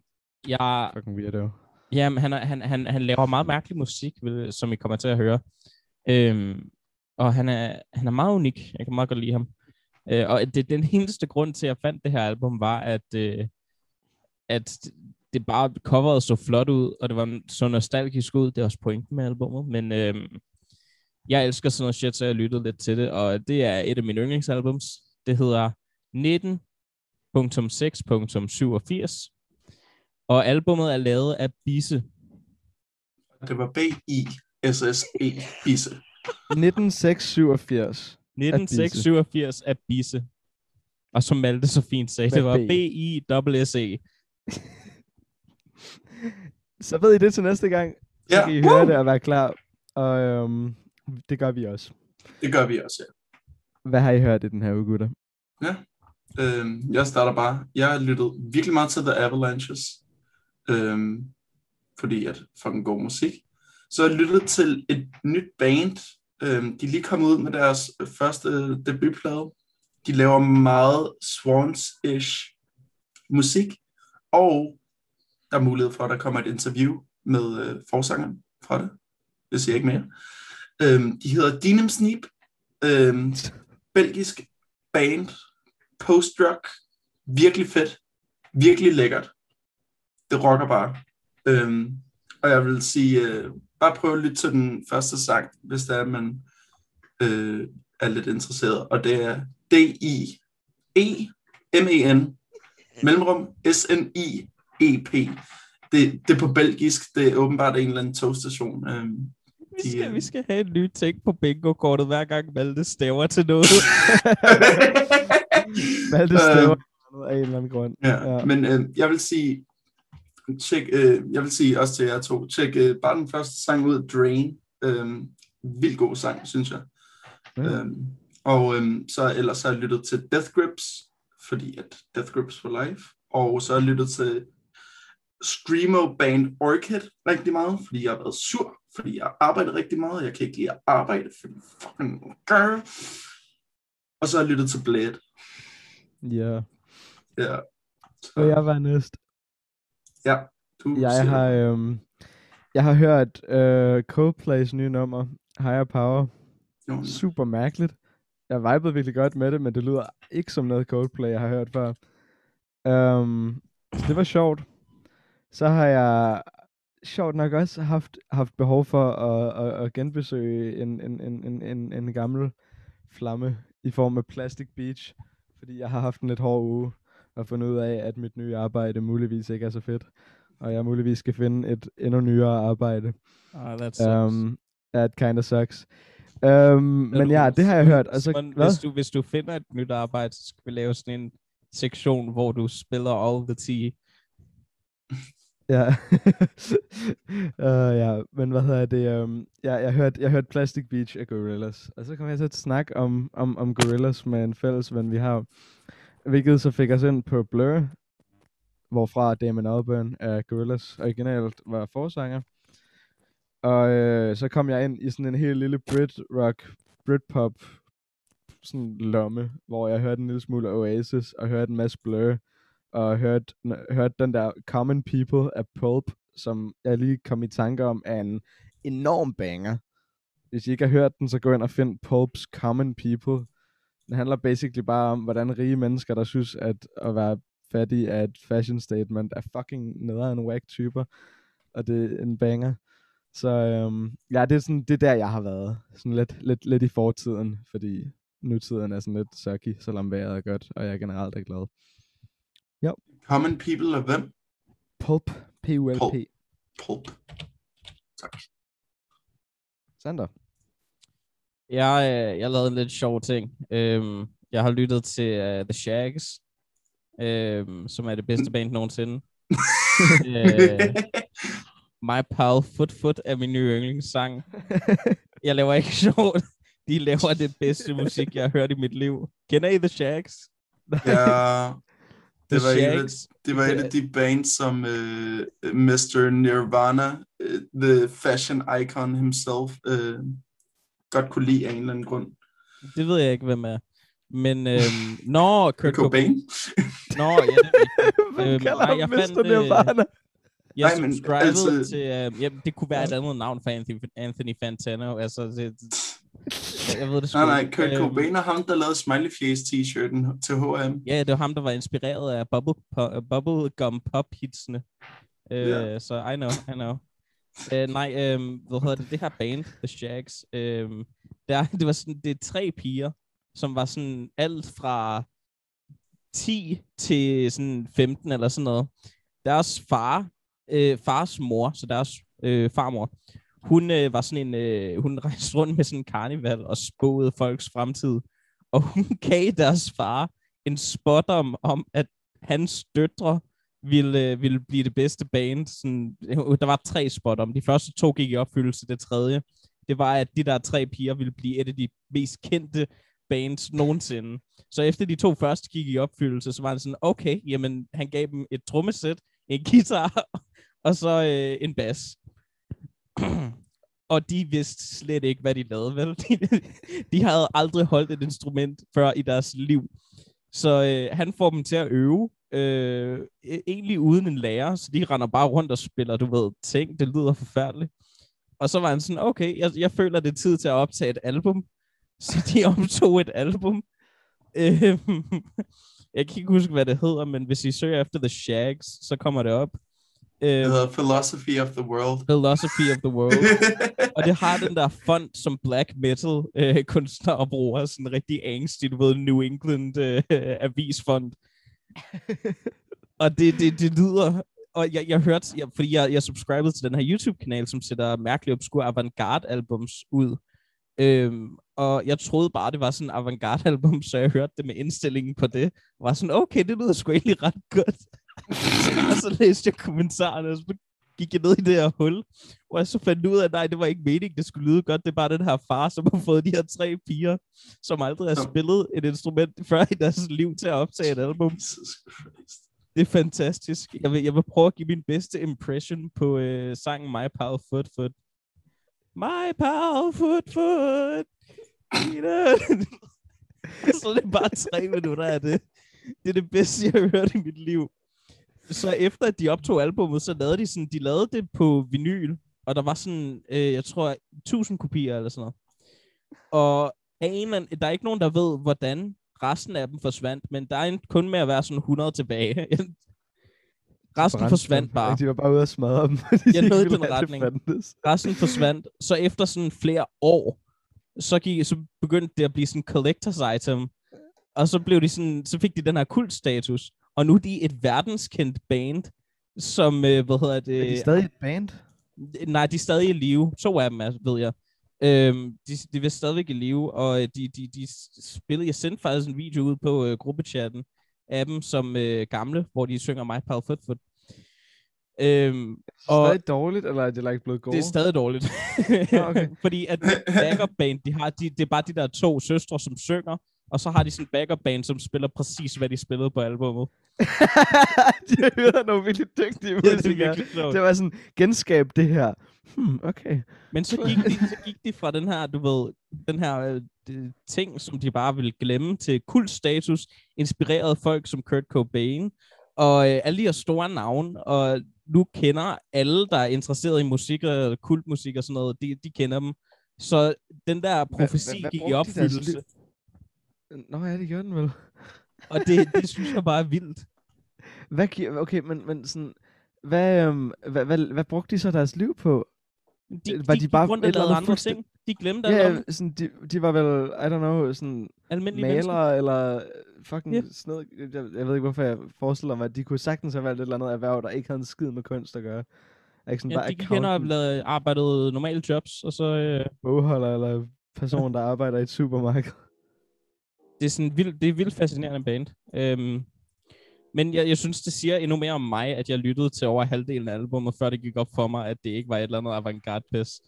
B: jeg,
A: Fucking weirdo.
B: Jamen, han, han, han, han laver meget mærkelig musik, som I kommer til at høre. Øhm, og han er, han er meget unik. Jeg kan meget godt lide ham. Øh, og det, den eneste grund til, at jeg fandt det her album, var, at, øh, at det bare coveret så flot ud, og det var så nostalgisk ud. Det er også pointen med albummet. Men øh, jeg elsker sådan noget shit, så jeg lyttede lidt til det. Og det er et af mine yndlingsalbums. Det hedder 19.6.87. Og albummet er lavet af Bisse.
C: Det var B-I-S-S-E, Bisse.
A: 1987.
B: 1987 af Bisse. Og som Malte så fint sagde, det var
A: B.
B: B-I-S-S-E.
A: Så ved I det til næste gang. Så
C: Ja,
A: kan I høre det og være klar. Og øhm, det gør vi også.
C: det gør vi også, ja.
A: Hvad har I hørt i den her uge, gutter?
C: Øhm, jeg starter bare. Jeg har lyttet virkelig meget til The Avalanches. Øhm, fordi at fucking god musik. Så jeg lyttet til et nyt band. Øhm, de er lige kommet ud med deres første debutplade. De laver meget Swans-ish musik. Og der er mulighed for, at der kommer et interview med øh, forsangeren fra det. Det siger jeg ikke mere. Øhm, de hedder Denim Sneep. Øhm, belgisk band post-rock, virkelig fedt, virkelig lækkert. Det rocker bare. Øhm, og jeg vil sige, øh, bare prøv at lytte til den første sang, hvis der er, man øh, er lidt interesseret. Og det er D-I-E-M-E-N, mellemrum S-N-I-E-P. Det, det er på belgisk, det er åbenbart en eller anden togstation. Øhm,
B: vi skal, vi skal have en ny ting på bingo-kortet, hver gang Malte staver til noget.
A: Malte
C: Øh,
A: staver noget af en eller anden grund.
C: Ja,
A: Ja.
C: men øh, jeg vil sige, tjek, øh, jeg vil sige også til jer to, tjek øh, bare den første sang ud, Drain. Øh, vildt god sang, synes jeg.
A: Ja.
C: Øh, og øh, så ellers har jeg lyttet til Death Grips, fordi at Death Grips for life. Og så har jeg lyttet til Screamo Band Orchid rigtig meget, fordi jeg har været sur, fordi jeg har arbejdet rigtig meget, jeg kan ikke lide at arbejde, fordi fucking girl. Og så har jeg lyttet til Blade.
A: Ja.
C: Ja. Så,
A: Og jeg var næst.
C: ja, du
A: Jeg
C: siger
A: har, øhm, jeg har hørt øh, Coldplays nye nummer, Higher Power.
C: Jo,
A: Super mærkeligt. Jeg vibede virkelig godt med det, men det lyder ikke som noget Coldplay, jeg har hørt før. Um, det var sjovt. Så har jeg sjovt nok også haft, haft behov for at, at, at genbesøge en, en, en, en, en, en gammel flamme i form af Plastic Beach, fordi jeg har haft en lidt hård uge og fundet ud af, at mit nye arbejde muligvis ikke er så fedt, og jeg muligvis skal finde et endnu nyere arbejde.
B: Ah, that's sucks.
A: Um, ja, it kinda sucks. Um, men ja, det har jeg hørt. Og så,
B: Simon,
A: hvad?
B: hvis, du, hvis du finder et nyt arbejde, så skal vi lave sådan en sektion, hvor du spiller all the tea.
A: Ja. uh, ja, men hvad hedder det? Um, ja, jeg hørte jeg hørte Plastic Beach af Gorillas, Og så kom jeg til at snakke om, om, om Gorillas med en fælles ven, vi har. Hvilket så fik os ind på Blur, hvorfra Damon Albarn af Gorillas originalt var forsanger. Og øh, så kom jeg ind i sådan en helt lille Brit rock, Britpop sådan lomme, hvor jeg hørte en lille smule Oasis, og hørte en masse Blur, og hørte, hørte den der Common People af Pulp, som jeg lige kom i tanke om, er en enorm banger. Hvis I ikke har hørt den, så gå ind og find Pulps Common People. Den handler basically bare om, hvordan rige mennesker, der synes, at at være fattig er et fashion statement, er fucking nederen whack typer. Og det er en banger. Så øhm, ja, det er, sådan, det er der, jeg har været. Sådan lidt, lidt, lidt i fortiden, fordi nutiden er sådan lidt sucky, selvom vejret er godt, og jeg generelt er glad.
C: Common People af hvem?
A: Pulp. P-U-L-P.
C: Pulp. Pulp. Tak.
A: Sander.
B: Jeg, øh, jeg lavede en lidt sjov ting. Øhm, jeg har lyttet til uh, The Shags, øhm, som er det bedste band nogensinde. øh, My Pal Foot Foot er min nye yndlingssang. Jeg laver ikke sjovt. De laver det bedste musik, jeg har hørt i mit liv. Kender I The Shags?
C: ja, det var, et, af- det var et af de bands, som uh, Mr. Nirvana, uh, the fashion icon himself, uh, godt kunne lide af en eller anden grund.
B: Det ved jeg ikke, hvem er. Men, øhm, nå, Kurt Cobain.
C: Cobain.
B: Nå, ja, det er Øhm,
A: kalder
B: nej, jeg
A: Mr.
B: fandt, øh,
A: Nirvana?
B: Jeg
C: Nej, men
B: subscribede
C: altså-
B: til... Øh, jamen, det kunne være et andet navn for Anthony, Anthony Fantano. Altså, det, jeg ved det sgu
C: Nej, nej. Kurt
B: Øhm,
C: Cobain er ham, der lavede Smiley Face t-shirten til H&M.
B: Ja, det var ham, der var inspireret af bubble, po- bubblegum pop hitsene. Øh,
C: Ja.
B: Så I know, I know. Øh, nej, øh, hvad hedder det? Det her band, The Shags, øh, der, det var sådan, det er tre piger, som var sådan alt fra 10 til sådan 15 eller sådan noget. Deres far, øh, fars mor, så deres øh, farmor, hun øh, var sådan en, øh, hun rejste rundt med sådan en karneval og spåede folks fremtid. Og hun gav deres far en spot om, om at hans døtre ville, øh, ville blive det bedste band. Sådan, der var tre spot om. De første to gik i opfyldelse. Det tredje, det var, at de der tre piger ville blive et af de mest kendte bands nogensinde. Så efter de to første gik i opfyldelse, så var han sådan, okay, jamen han gav dem et trommesæt, en guitar og så øh, en bas. og de vidste slet ikke, hvad de lavede, vel? De, de havde aldrig holdt et instrument før i deres liv. Så øh, han får dem til at øve, øh, e-, egentlig uden en lærer, så de render bare rundt og spiller, du ved, ting, det lyder forfærdeligt. Og så var han sådan, okay, jeg, jeg føler, det er tid til at optage et album. Så de optog et album. Øh, jeg kan ikke huske, hvad det hedder, men hvis I søger efter The Shags, så kommer det op.
C: Det
B: Øh,
C: hedder Philosophy of the World.
B: Philosophy of the World. Og det har den der font, som black metal øh, kunstnere bruger, sådan en rigtig angstig, du ved, New England øh, avisfont. og det, det, det lyder, og jeg, jeg hørte, jeg, fordi jeg, jeg subscribede til den her YouTube-kanal, som sætter mærkeligt obskur avantgarde-albums ud. Øhm, og jeg troede bare, det var sådan en avantgarde-album, så jeg hørte det med indstillingen på det. Og var sådan, okay, det lyder sgu egentlig ret godt. og så læste jeg kommentarerne, og så gik jeg ned i det her hul, og jeg så fandt ud af, at nej, det var ikke meningen, det skulle lyde godt. Det er bare den her far, som har fået de her tre piger, som aldrig har spillet et instrument før i deres liv til at optage et album. Det er fantastisk. Jeg vil, jeg vil prøve at give min bedste impression på øh, sangen My Pal Foot Foot. My Pal Foot Foot. så det er bare tre minutter af det. Det er det bedste, jeg har hørt i mit liv. Så efter at de optog albumet, så lavede de sådan, de lavede det på vinyl, og der var sådan, øh, jeg tror, 1000 kopier eller sådan noget. Og af en der er ikke nogen, der ved, hvordan resten af dem forsvandt, men der er en, kun med at være sådan 100 tilbage. resten forsvandt bare.
A: De var bare ude og smadre dem.
B: Jeg nåede i den retning. Resten forsvandt. Så efter sådan flere år, så, gik, så begyndte det at blive sådan collector's item. Og så, blev de sådan, så fik de den her kultstatus. Og nu er de et verdenskendt band, som, øh, hvad hedder det?
A: Er de stadig et band?
B: Nej, de er stadig i live. To af dem er, ved jeg. Øhm, de, de er stadigvæk i live, og øh, de, de, de spillede, jeg sendte faktisk en video ud på øh, gruppechatten af dem som øh, gamle, hvor de synger My Pal Foot Foot. Øhm,
A: Og...
B: og
A: Stadig dårligt, eller er det like blevet gode?
B: det er stadig dårligt.
A: Nå, okay.
B: Fordi at backup band, de har, de, det er bare de der to søstre, som synger, og så har de sådan en backup band, som spiller præcis, hvad de spillede på albumet.
A: de hører nogle virkelig dygtige
B: Ja, det er
A: musikere.
B: virkelig sjovt.
A: det var sådan, genskab det her. Hmm, okay.
B: Men så gik, de, så gik de fra den her, du ved, den her øh, de, ting, som de bare ville glemme, til kultstatus, inspireret folk som Kurt Cobain, og øh, alle de her store navne, og nu kender alle, der er interesseret i musik og kultmusik og sådan noget, de, de kender dem. Så den der profesi
A: hvad
B: gik i
A: de
B: opfyldelse,
A: liv- Nå ja, det gjorde den vel.
B: og det, det synes jeg bare er vildt.
A: Hvad giver, okay, men, men sådan, hvad, øhm, hvad, hvad, hvad brugte de så deres liv på?
B: De,
A: Var
B: de,
A: de
B: de
A: bare
B: rundt
A: et eller andet
B: andre
A: fuldstænd-
B: ting. De glemte alt
A: Ja,
B: om
A: yeah, sådan, de, de var vel, I don't know, sådan
B: almindelige mennesker.
A: malere eller fucking yeah. sådan noget. Jeg, jeg ved ikke, hvorfor jeg forestiller mig, at de kunne sagtens have valgt et eller andet erhverv, der ikke havde en skid med kunst at gøre. Ikke sådan
B: Ja,
A: bare
B: de gik hen og arbejdede normale jobs, og så... Øh,
A: bogholder eller person, der arbejder i et supermarked.
B: Det er sådan vildt, det er vildt fascinerende band. Øhm, men jeg, jeg synes, det siger endnu mere om mig, at jeg lyttede til over halvdelen af albumet, før det gik op for mig, at det ikke var et eller andet avantgarde pis.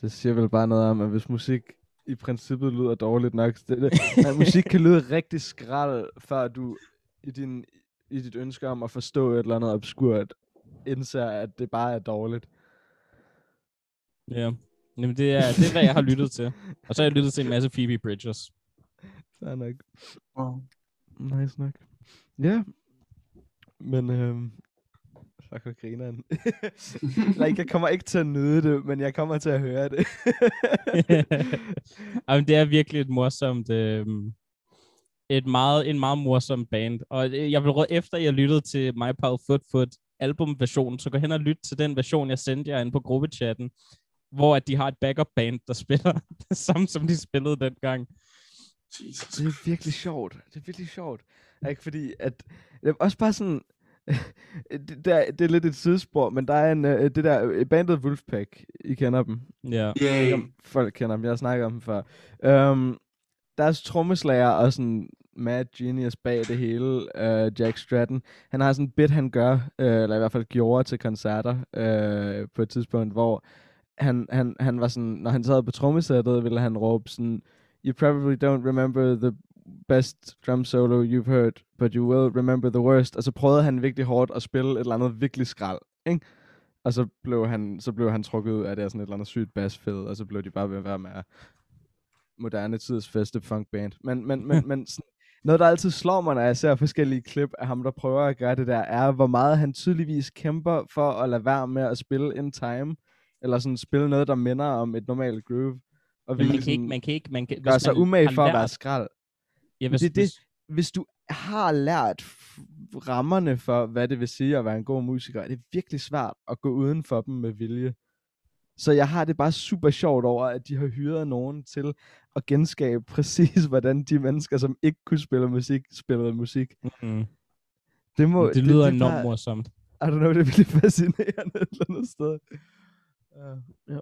A: Det siger vel bare noget om, at hvis musik i princippet lyder dårligt nok, så det, det, at musik kan lyde rigtig skrald, før du i, din, i dit ønske om at forstå et eller andet obskurt, indser, at det bare er dårligt.
B: Ja. Jamen, det er, det er, hvad jeg har lyttet til. Og så har jeg lyttet til en masse Phoebe Bridgers.
A: Fair nok.
C: Wow.
A: Nice nok. Ja. Men, øhm, fuck, hvor grineren. like, jeg kommer ikke til at nyde det, men jeg kommer til at høre det.
B: Jamen, det er virkelig et morsomt... Øh, et meget, en meget morsom band. Og øh, jeg vil råde efter, jeg lyttede til My Pal Foot Foot albumversionen, så gå hen og lyt til den version, jeg sendte jer ind på gruppechatten, hvor at de har et backup band, der spiller det samme, som de spillede dengang.
C: Jesus.
A: Det er virkelig sjovt. Det er virkelig sjovt. Ikke fordi, at... Det er også bare sådan... det, der, det er lidt et sidespor, men der er en, øh, det der øh, bandet Wolfpack. I kender dem.
B: Ja.
A: Om folk kender dem. Jeg har snakket om dem før. Um, deres trommeslager og sådan mad genius bag det hele, uh, Jack Stratton, han har sådan en bit, han gør, uh, eller i hvert fald gjorde til koncerter uh, på et tidspunkt, hvor han, han, han var sådan, når han sad på trommesættet, ville han råbe sådan, You probably don't remember the best drum solo you've heard, but you will remember the worst. Og så prøvede han virkelig hårdt at spille et eller andet virkelig skrald, ikke? Og så blev han, så blev han trukket ud af det sådan et eller andet sygt bassfed, og så blev de bare ved at være med moderne tids feste funk band. Men, men, men, men sådan, noget, der altid slår mig, når jeg ser forskellige klip af ham, der prøver at gøre det der, er, hvor meget han tydeligvis kæmper for at lade være med at spille in time, eller sådan spille noget, der minder om et normalt groove. Og
B: Men man kan ikke,
A: sådan
B: man kan ikke, man kan,
A: gøre sig umage for at være skrald.
B: Ja, hvis,
A: det det-
B: hvis,
A: Hvis du har lært rammerne for, hvad det vil sige at være en god musiker, er det virkelig svært at gå uden for dem med vilje. Så jeg har det bare super sjovt over, at de har hyret nogen til at genskabe præcis, hvordan de mennesker, som ikke kunne spille musik, spillede musik.
B: mm,
A: Det, må,
B: det lyder
A: det,
B: enormt
A: bare,
B: morsomt.
A: I don't know, det er virkelig fascinerende et eller andet sted. Uh, ja.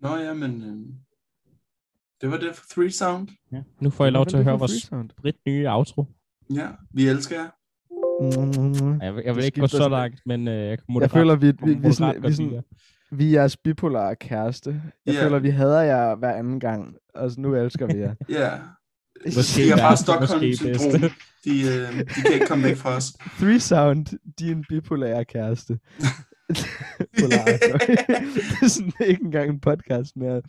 C: Nå ja, men øh, det var det for Three Sound.
B: Ja. Nu får I lov til at høre vores sprit nye outro.
C: Ja, vi elsker jer.
B: Jeg vil, jeg vil
A: Vi
B: ikke gå så langt, men øh, jeg kan
A: Jeg føler, vi, vi, vi, sådan, vi, sådan, vi er jeres bipolare kæreste. Jeg
C: Ja.
A: føler, vi hader jer hver anden gang, og så nu elsker vi jer.
C: Ja,
B: Måske
C: de har bare Stockholm-syndrom. De, øh, de kan ikke komme væk fra os.
A: Three Sound, din bipolare kæreste. Polar, det er sådan ikke engang en podcast mere.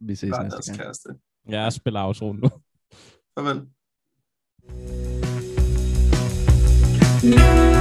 A: Vi ses
C: Bare
A: næste gang.
C: kæreste.
B: Jeg spiller outro nu.
C: Farvel.
D: Now